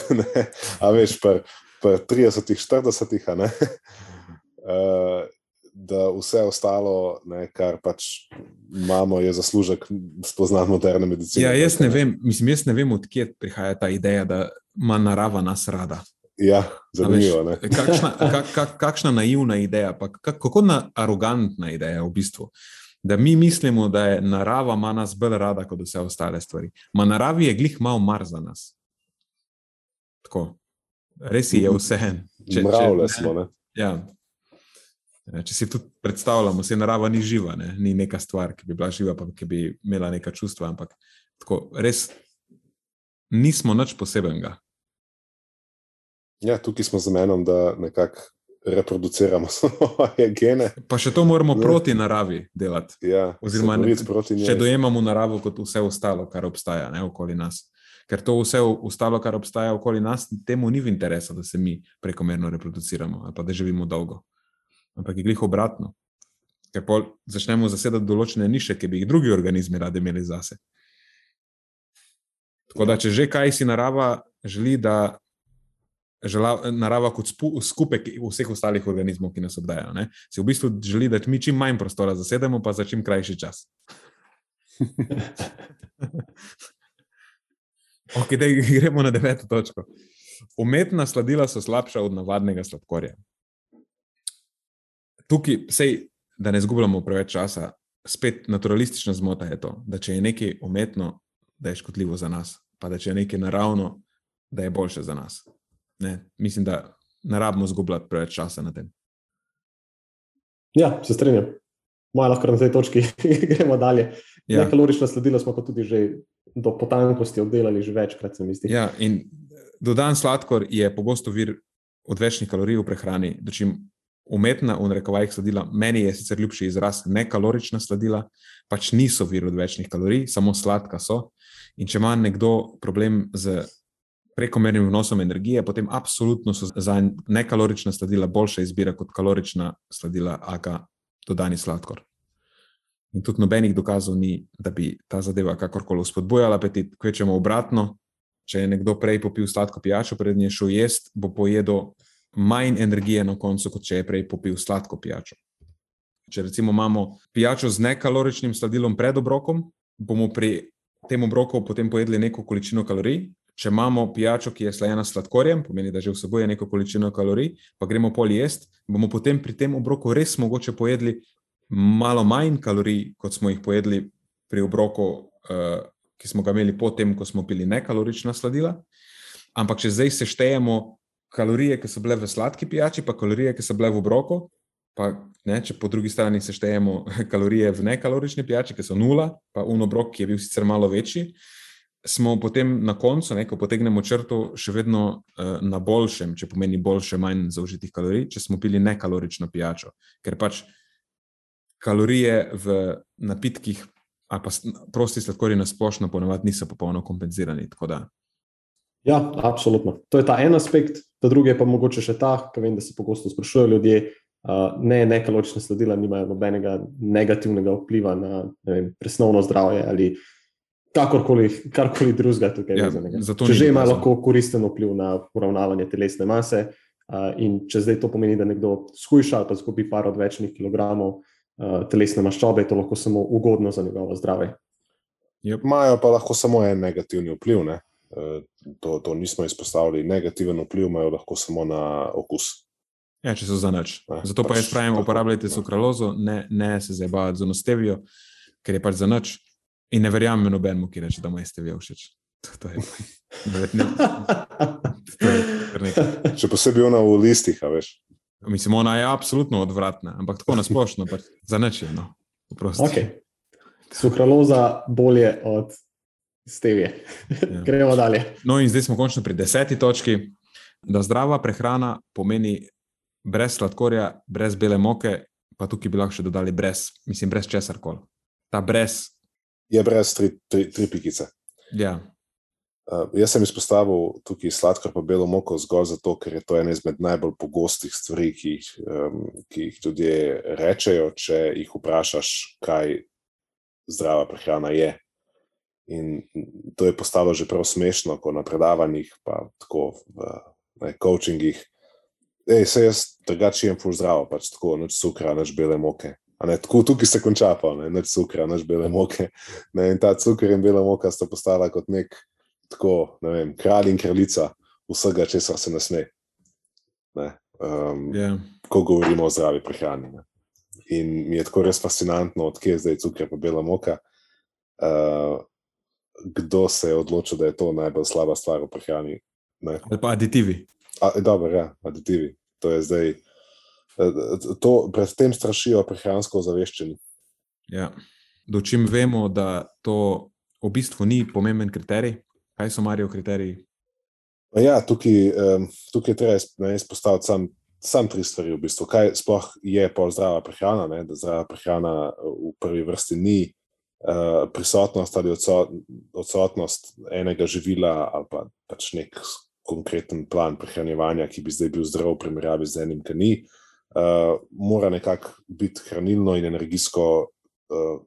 ne, a veš, per, per 30, 40, a ne. Uh, da vse ostalo, ne, kar pač imamo, je zaslužek spoznati moderne medicine. Ja, jaz ne vem, mislim, jaz ne vem, odkje prihaja ta ideja, da ima narava nas rada. Ja, zanimivo. veš, Ne? Kakšna, kak, kak, kakšna naivna ideja, pa kak, kako na, arogantna ideja v bistvu. Da mi mislimo, da je narava ima nas bolj rada kot vse ostale stvari. Ma naravi je glih malo mar za nas. Tako. Res je vse en. Mravlje smo. Ne? Ja. Če si tudi predstavljamo, se narava ni živa, ne? ni neka stvar, ki bi bila živa, pa ki bi imela neka čustva, ampak tako, res nismo nič posebenega. Ja, tukaj smo z menom, da nekako reproduciramo svoje gene. Pa še to moramo Ne. proti naravi delati. Ja, Oziroma, ne- proti njej. Če dojemamo naravo kot vse ostalo, kar obstaja ne, okoli nas. Ker to vse ostalo, kar obstaja okoli nas, temu ni v interesu, da se mi prekomerno reproduciramo ali pa da živimo dolgo. Ampak je glih obratno. Ker začnemo zasedati določene niše, ki bi jih drugi organizmi radi imeli zase. Tako da, če že kaj si narava želi, da žela, narava kot spu, skupek vseh ostalih organizmov, ki nas obdajajo, ne, si v bistvu želi, da mi čim manj prostora zasedemo, pa za čim krajši čas. Okay, gremo na deveto točko. Umetna sladila so slabša od navadnega sladkorja. Tukaj, sej, da ne zgubljamo preveč časa, spet naturalistična zmota je to, da če je nekaj umetno, da je škodljivo za nas, pa da če je nekaj naravno, da je boljše za nas. Ne, mislim, da ne rabimo zgubljati preveč časa na tem. Ja, se strinjam. Malo lahko na tej točki gremo dalje. Ja. Nekalorična sladila smo pa tudi že do potankosti obdelali že večkrat, se mi zdi. ja, in dodan sladkor je pogosto vir odvečnih kalorij v prehrani, dočim umetna, v narekovajih sladila, meni je sicer ljubši izraz nekalorična sladila, pač niso vir odvečnih kalorij, samo sladka so. In če ima nekdo problem z prekomernim vnosom energije, potem absolutno so za nekalorična sladila boljša izbira kot kalorična sladila, aka dodani sladkor. In tudi nobenih dokazov ni, da bi ta zadeva kakorkoli spodbujala apetit, kvečemo obratno. Če je nekdo prej popil sladko pijačo, prednje šel jesti, bo pojedel manj energije na koncu, kot če je prej popil sladko pijačo. Če recimo imamo pijačo z nekaloričnim sladilom pred obrokom, bomo pri tem obroku potem pojedli neko količino kalorij. Če imamo pijačo, ki je slajena s sladkorjem, pomeni, da že vsebuje neko količino kalorij, pa gremo pol jesti, bomo potem pri tem obroku res mogoče pojedli malo manj kalorij, kot smo jih pojedli pri obroku, uh, ki smo ga imeli potem, ko smo pili nekalorična sladila. Ampak če zdaj seštejemo kalorije, ki so bile v sladki pijači, pa kalorije, ki so bile v obroku, pa ne, če po drugi strani seštejemo kalorije v nekalorični pijači, ki so nula, pa un obrok, ki je bil sicer malo večji, smo potem na koncu, ne, ko potegnemo črto, še vedno uh, na boljšem, če pomeni boljše, manj zaužitih kalorij, če smo pili nekalorično pijačo. Ker pač kalorije v napitkih, ali pa prosti sladkorji na splošno, ponovadi niso popolno kompenzirani. Ja, absolutno. To je ta en aspekt, ta drugi je pa mogoče še ta, ki vem, da se pogosto sprašujejo ljudje. Uh, ne, nekalorična sladila nimajo nobenega negativnega vpliva na ne vem, presnovno zdravje ali kakorkoli, karkoli drugega tukaj. Ja, vezanega. zato če že ima lahko koristen vpliv na uravnavanje telesne mase, uh, in če zdaj to pomeni, da nekdo shujša ali pa zgubi par odvečnih kilogramov uh, telesne maščobe, je to lahko samo ugodno za njegovo zdravje. Yep. Imajo pa lahko samo en negativni vpliv. Ne? Eh, to, to nismo izpostavili. Negativen vpliv imajo lahko samo na okus. Ja, če so za nič. Zato pa pač jaz pravim, tako, uporabljajte ja. sukralozo, ne, ne se zabavati z onostevijo, ker je pač za nič. In ne verjamem nobenemu, ki reče, da mu je stevija všeč. To, to je, ne, ne, to je. Še posebej ona v listih, a veš. Mislim, ona je absolutno odvratna, ampak tako nasplošno, pač za je. No. Okay. Sukraloza bolje od stevije. Ja. Gremo dalje. No, in zdaj smo končno pri deseti točki, da zdrava prehrana pomeni brez sladkorja, brez bele moke, pa tukaj bi lahko še dodali brez, mislim, brez česar koli. Ta brez, Je brez tri, tri, tri pikice. ja, Uh, jaz sem izpostavil tukaj sladkor pa belo moko zgolj zato, ker je to ena izmed najbolj pogostih stvari, ki jih, um, ki jih ljudje rečejo, če jih vprašaš, kaj zdrava prehrana je. In to je postalo že prav smešno, ko na predavanjih, pa tako v ne, coachingih. Ej, se jaz drugače jem ful zdravo, pač tako, noč cukra, noč bele moke. A Ne, tako, tukaj se konča, pa ne, noč cukra, noč bele moke. Ne, in ta cukor in bela moka sta postala kot nek tako, ne vem, kralj in kraljica vsega, česar se ne sme. Ne, um, ja. ko govorimo o zdravi prehrani. Ne. In mi je tako res fascinantno, odkje je zdaj cukor pa bela moka. Uh, kdo se je odločil, da je to najbolj slaba stvar v prehrani? Ali pa aditivi. A, dobro, ja, aditivi. To je zdaj. eh, To, pred tem strašijo prehransko ozaveščeni. Ja. Dočim vemo, da to v bistvu ni pomemben kriterij. Kaj so Marijo kriteriji? Ja, tukaj, um, tukaj treba izpostaviti sam, sam tri stvari. V bistvu. Kaj sploh je pol zdrava prehrana? Ne? Da zdrava prehrana v prvi vrsti ni uh, prisotnost ali odso- odsotnost enega živila ali pa pač nek konkreten plan prehranjevanja, ki bi zdaj bil zdrav v primerjavi z enim, ki ni. Uh, mora nekako biti hranilno in energijsko uh,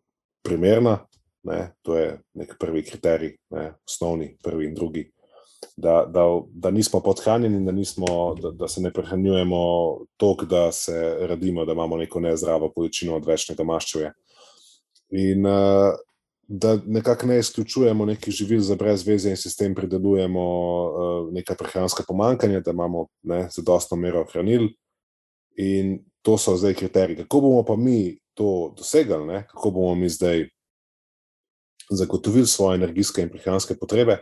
primerna. Ne? To je nek prvi kriterij, ne? osnovni, prvi in drugi da, da, da nismo podhranjeni, da, nismo, da, da se ne prehranjujemo toliko, da se radimo, da imamo neko nezdravo količino odvečnega maščevja. In uh, da nekako ne izključujemo nekih živil za brez veze in si s tem pridelujemo uh, neka prehranska pomankanja, da imamo ne, zadostno mero hranil. In to so zdaj kriteriji. Kako bomo pa mi to dosegali, ne? kako bomo mi zdaj zagotovili svoje energijske in prehranske potrebe?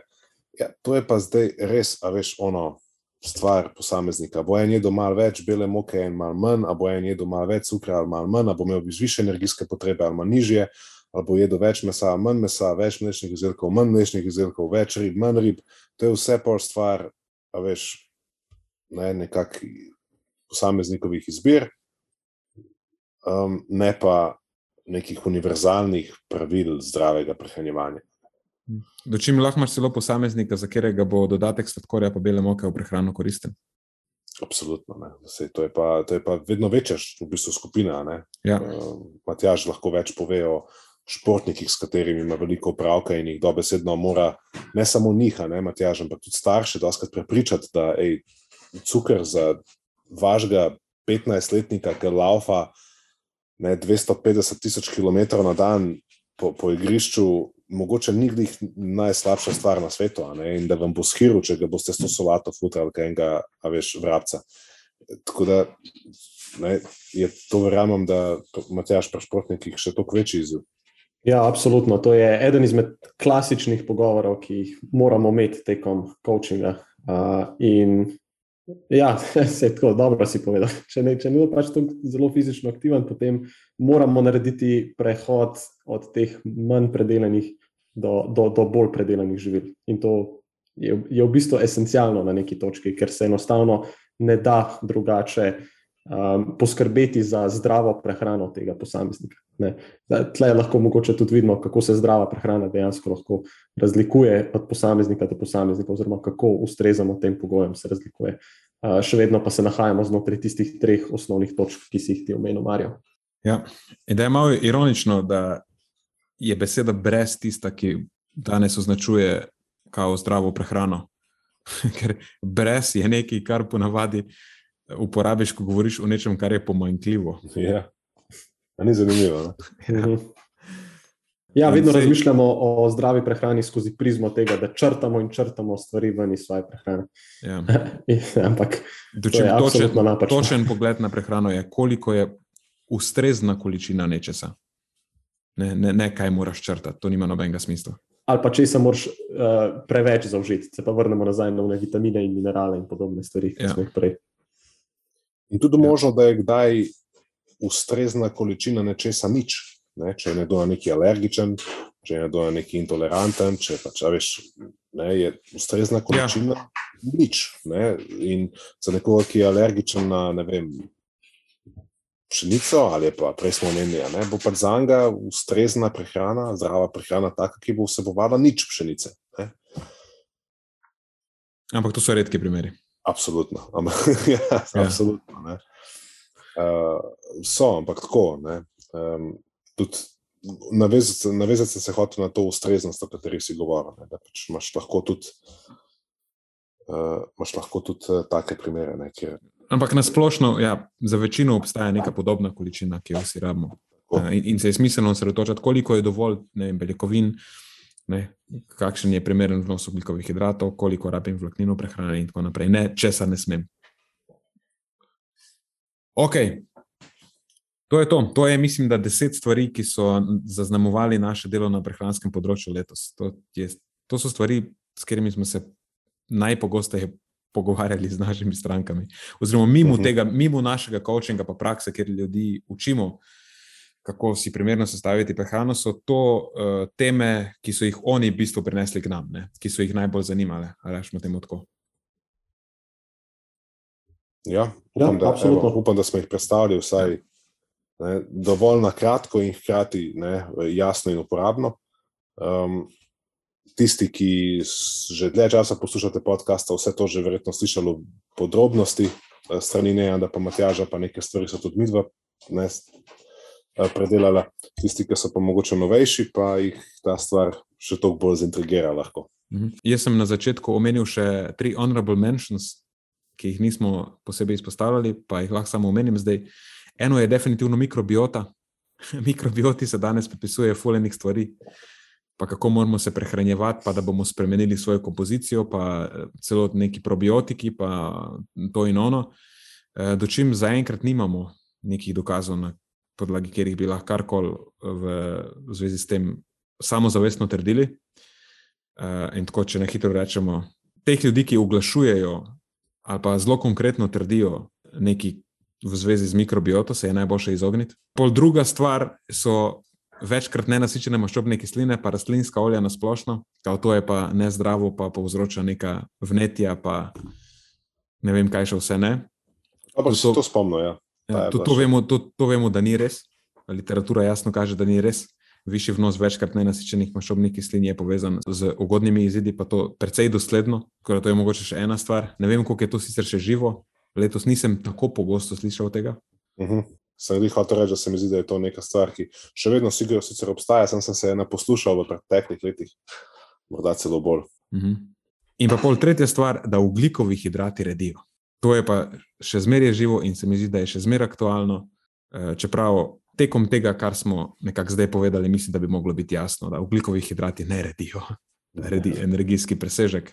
Ja, to je pa zdaj res, a veš, ono stvar posameznika. Bo en jedel malo več bele moke in malo manj, a bo en jedel malo več cukra ali malo manj, a bo imel više energijske potrebe ali manj nižje, ali bo jedel več mesa, manj mesa, več mlečnih izdelkov, manj mlečnih izdelkov, več rib, manj rib. To je vse pol stvar, a veš, ne, nekak posameznikovih izbir, um, ne pa nekih univerzalnih pravil zdravega prehranjevanja. Dočim lahko imaš celo posameznika, za katerega bo dodatek sladkorja pa bele moke v prehrano koristen. Absolutno. Saj, to, je pa, to je pa vedno večja v bistvu skupina. Ne? Ja. Uh, Matjaž lahko več pove o športnikih, s katerimi ima veliko opravka in jih dobesedno mora ne samo njih, ne Matjaž, ampak tudi starše doskrat prepričati, da ej, cukor za vašega 15-letnika, ki laufa ne, 250 tisoč km na dan po, po igrišču, mogoče ni glih najslabša stvar na svetu, ne, in da vam bo skiril, če ga boste s to solato futrali, kaj enega, a veš, vrabca. Tako da ne, je to verjamem, da Matjaš pri športnikih še toliko večji izziv. Ja, absolutno. To je eden izmed klasičnih pogovorov, ki jih moramo imeti tekom coachinga. Uh, in ja, se je tako dobro si povedal. Če ne, če ne bo pač tako zelo fizično aktiven, potem moramo narediti prehod od teh manj predelanih do, do, do bolj predelanih živil. In to je, je v bistvu esencialno na neki točki, ker se enostavno ne da drugače um, poskrbeti za zdravo prehrano tega posameznika. Ne. Tle lahko mogoče tudi vidimo, kako se zdrava prehrana dejansko lahko razlikuje od posameznika do posameznika, oziroma kako ustrezamo tem pogojem se razlikuje. Uh, še vedno pa se nahajamo znotraj tistih treh osnovnih točk, ki si jih ti omenil, Marijo. Ja. In da je malo ironično, da je beseda brez tista, ki danes označuje kao zdravo prehrano. Ker brez je nekaj, kar ponavadi uporabiš, ko govoriš o nečem, kar je pomanjkljivo. Ja. A ni zanimivo. Ne? Ja, In vedno sej- razmišljamo o zdravi prehrani skozi prizmo tega, da črtamo in črtamo stvari ven iz svoje prehrane. Ja. Ampak Dočim, je točen, točen pogled na prehrano je, koliko je ustrezna količina nečesa. Ne, ne, ne kaj moraš črtati, to nima nobenega smisla. ali pa če se moraš uh, preveč zaužiti, se pa vrnemo nazaj na vitamine in minerale in podobne stvari, ki Ja. smo jih prej. In tudi Ja. možno, da je kdaj ustrezna količina nečesa nič. Ne? Če je nekdo na neki alergičen, če je nekdo na neki intoleranten, če pač, veš, ne, je ustrezna količina ja. nič. Ne? In za nekoga, ki je alergičen na ne vem, pšenico ali pa prej smo omenili, ne, bo pač za njega ustrezna prehrana, zdrava prehrana, taka, ki bo vsebovala nič pšenice. Ne? Ampak to so redki primeri. Absolutno. Ja, Ja. absolutno ne. uh, so, ampak tako. Ne. Um, tudi navezati, navezati sem se hotel na to ustreznost, o kateri si govoril. Ne, da pač imaš lahko tudi, uh, imaš lahko tudi uh, take primere, ne, kjer Ampak na splošno, ja, za večino obstaja neka podobna količina, ki jo vsi rabimo. Eh, In, in se je smiselno osredotočiti, koliko je dovolj ne, vem, beljakovin, ne, kakšen je primeren vnos oglikovih hidratov, koliko rabim vlaknin v prehrani in tako naprej. Ne, česar ne smem. Ok, to je to. To je, mislim, da deset stvari, ki so zaznamovali naše delo na prehranskem področju letos. To, je, to so stvari, s katerimi smo se najpogosteje pogovarjali z našimi strankami. Oziroma, mimo uh Mhm. tega, mimo našega coachinga, pa prakse, kjer ljudi učimo, kako si primerno sestaviti prehrano, so to uh, teme, ki so jih oni v bistvu prinesli k nam, ne? ki so jih najbolj zanimale. Ali rečemo temu tako? Ja, upam, da, absolutno. evo, upam, da smo jih predstavili vsaj ne, dovolj na kratko in hkrati ne, jasno in uporabno. Um, tisti, ki že dlje časa poslušate podcasta, vse to že verjetno slišali v podrobnosti, eh, strani ne, da pa Matjaža, pa nekaj stvari so tudi midva ne, s- eh, predelala. Tisti, ki so pa mogoče novejši, pa jih ta stvar še toliko bolj zintrigira lahko. Mhm. Jaz sem na začetku omenil še tri honorable mentions, ki jih nismo posebej izpostavljali, pa jih lahko samo omenim zdaj. Eno je definitivno mikrobiota. Mikrobioti se danes pripisuje fulejnih stvari, pa kako moramo se prehranjevati, pa da bomo spremenili svojo kompozicijo, pa eh, celo neki probiotiki, pa to in ono. Eh, Dočim zaenkrat nimamo nekih dokazov, na podlagi katerih bi lahko karkoli v, v zvezi s tem samozavestno trdili. Uh, in tako, če na hitro rečemo, teh ljudi, ki oglašujejo ali pa zelo konkretno trdijo nekaj v zvezi z mikrobioto, se je najboljše izogniti. Pol druga stvar so večkrat nenasičene maščobne kisline, pa rastlinska olja na splošno, kao to je pa nezdravo, pa povzroča neka vnetja, pa ne vem, kaj še vse ne. Ampak se to spomnim. Ja. Ja, to, to, vemo, to, to vemo, da ni res. Literatura jasno kaže, da ni res. Višji vnos večkrat nenasičenih maščobnih kislin je povezan z ugodnimi izidi, pa to precej dosledno. Da To je mogoče še ena stvar. Ne vem, koliko je to sicer še živo. Letos nisem tako pogosto slišal tega. Uh -huh. Sem jih hotel reči, da se mi zdi, da je to neka stvar, ki še vedno sigurno sicer obstaja, sem, sem se je naposlušal v preteklih letih, morda celo bolj. Mhm. In pa pol tretja stvar, da ugljikovi hidrati redijo. To je pa še zmeraj živo in se mi zdi, da je še zmeraj aktualno. Eh, Čeprav tekom tega, kar smo nekako zdaj povedali, mislim, da bi moglo biti jasno, da ugljikovi hidrati ne redijo, da redi energijski presežek.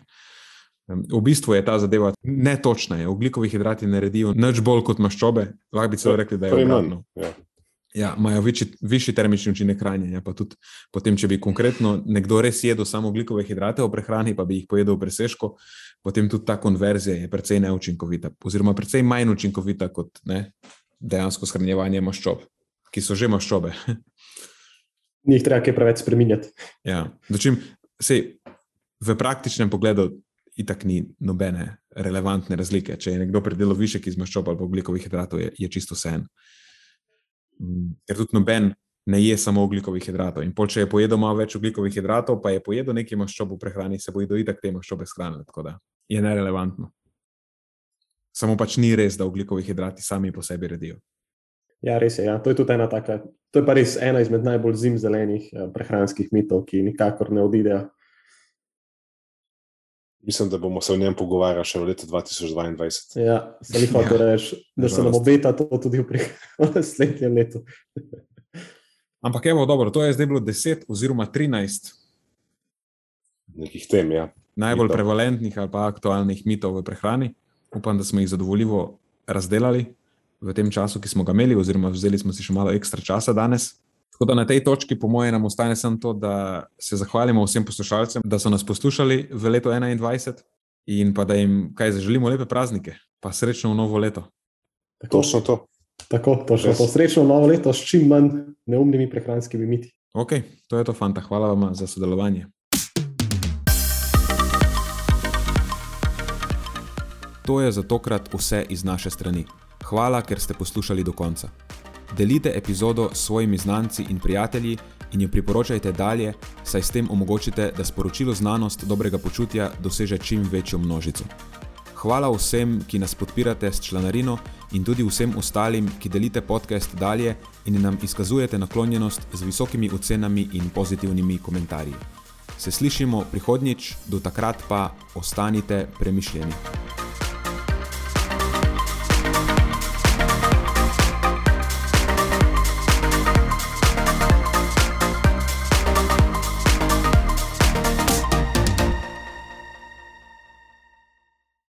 V bistvu je ta zadeva netočna. Je. Ugljikovi hidrati ne redijo nič bolj kot maščobe. Lahko bi celo rekli, da je obratno. Ja. Ja, imajo višji, višji termični učinek hranjenja. Pa tudi potem, če bi konkretno nekdo res jedel samo ugljikove hidrate v prehrani, pa bi jih pojedel v presežku, potem tudi ta konverzija je precej neučinkovita, oziroma precej manj učinkovita kot ne, dejansko shranjevanje maščob, ki so že maščobe. Ni jih treba kaj preveč spremenjati. ja. Dočim, sej, v praktičnem pogledu itak ni nobene relevantne razlike. Če je nekdo predelal višek iz maščob ali pa ugljikovih hidratov, je, je čisto vse en. Mm, Ker tudi noben ne je samo ugljikovih hidratov. In pol, če je pojedel malo več ugljikovih hidratov, pa je pojedel nekaj maščob v prehrani, se bo itak te maščobe shranile. Tako da je nerelevantno. Samo pač ni res, da ugljikovi hidrati sami po sebi redijo. Ja, res je. Ja. To je tudi ena taka, to je pa res ena izmed najbolj zimzelenih eh, prehranskih mitov, ki nikakor ne odidejo. Mislim, da bomo se o njem pogovarjali še v letu 2022. Ja, jih hotel Ja, reči, da se nam obeta to tudi v naslednjem letu. Ampak evo, dobro, to je zdaj bilo 10 oziroma 13 nekih tem. Ja. najbolj Mitov. prevalentnih ali pa aktualnih mitov v prehrani. Upam, da smo jih zadovoljivo razdelali v tem času, ki smo ga imeli, oziroma vzeli smo si še malo ekstra časa danes. Tako da na tej točki, po mojem, nam ostane samo to, da se zahvalimo vsem poslušalcem, da so nas poslušali v letu 2021 in pa da jim kaj zaželimo lepe praznike, pa srečno v novo leto. Tako, Točno to. Tako točno. To srečno novo leto s čim manj neumnimi prehranskimi miti. Ok, to je to, fanta. Hvala vam za sodelovanje. To je za tokrat vse iz naše strani. Hvala, ker ste poslušali do konca. Delite epizodo s svojimi znanci in prijatelji in jo priporočajte dalje, saj s tem omogočite, da sporočilo znanost dobrega počutja doseže čim večjo množico. Hvala vsem, ki nas podpirate s članarino in tudi vsem ostalim, ki delite podcast dalje in nam izkazujete naklonjenost z visokimi ocenami in pozitivnimi komentarji. Se slišimo prihodnjič, do takrat pa ostanite premišljeni.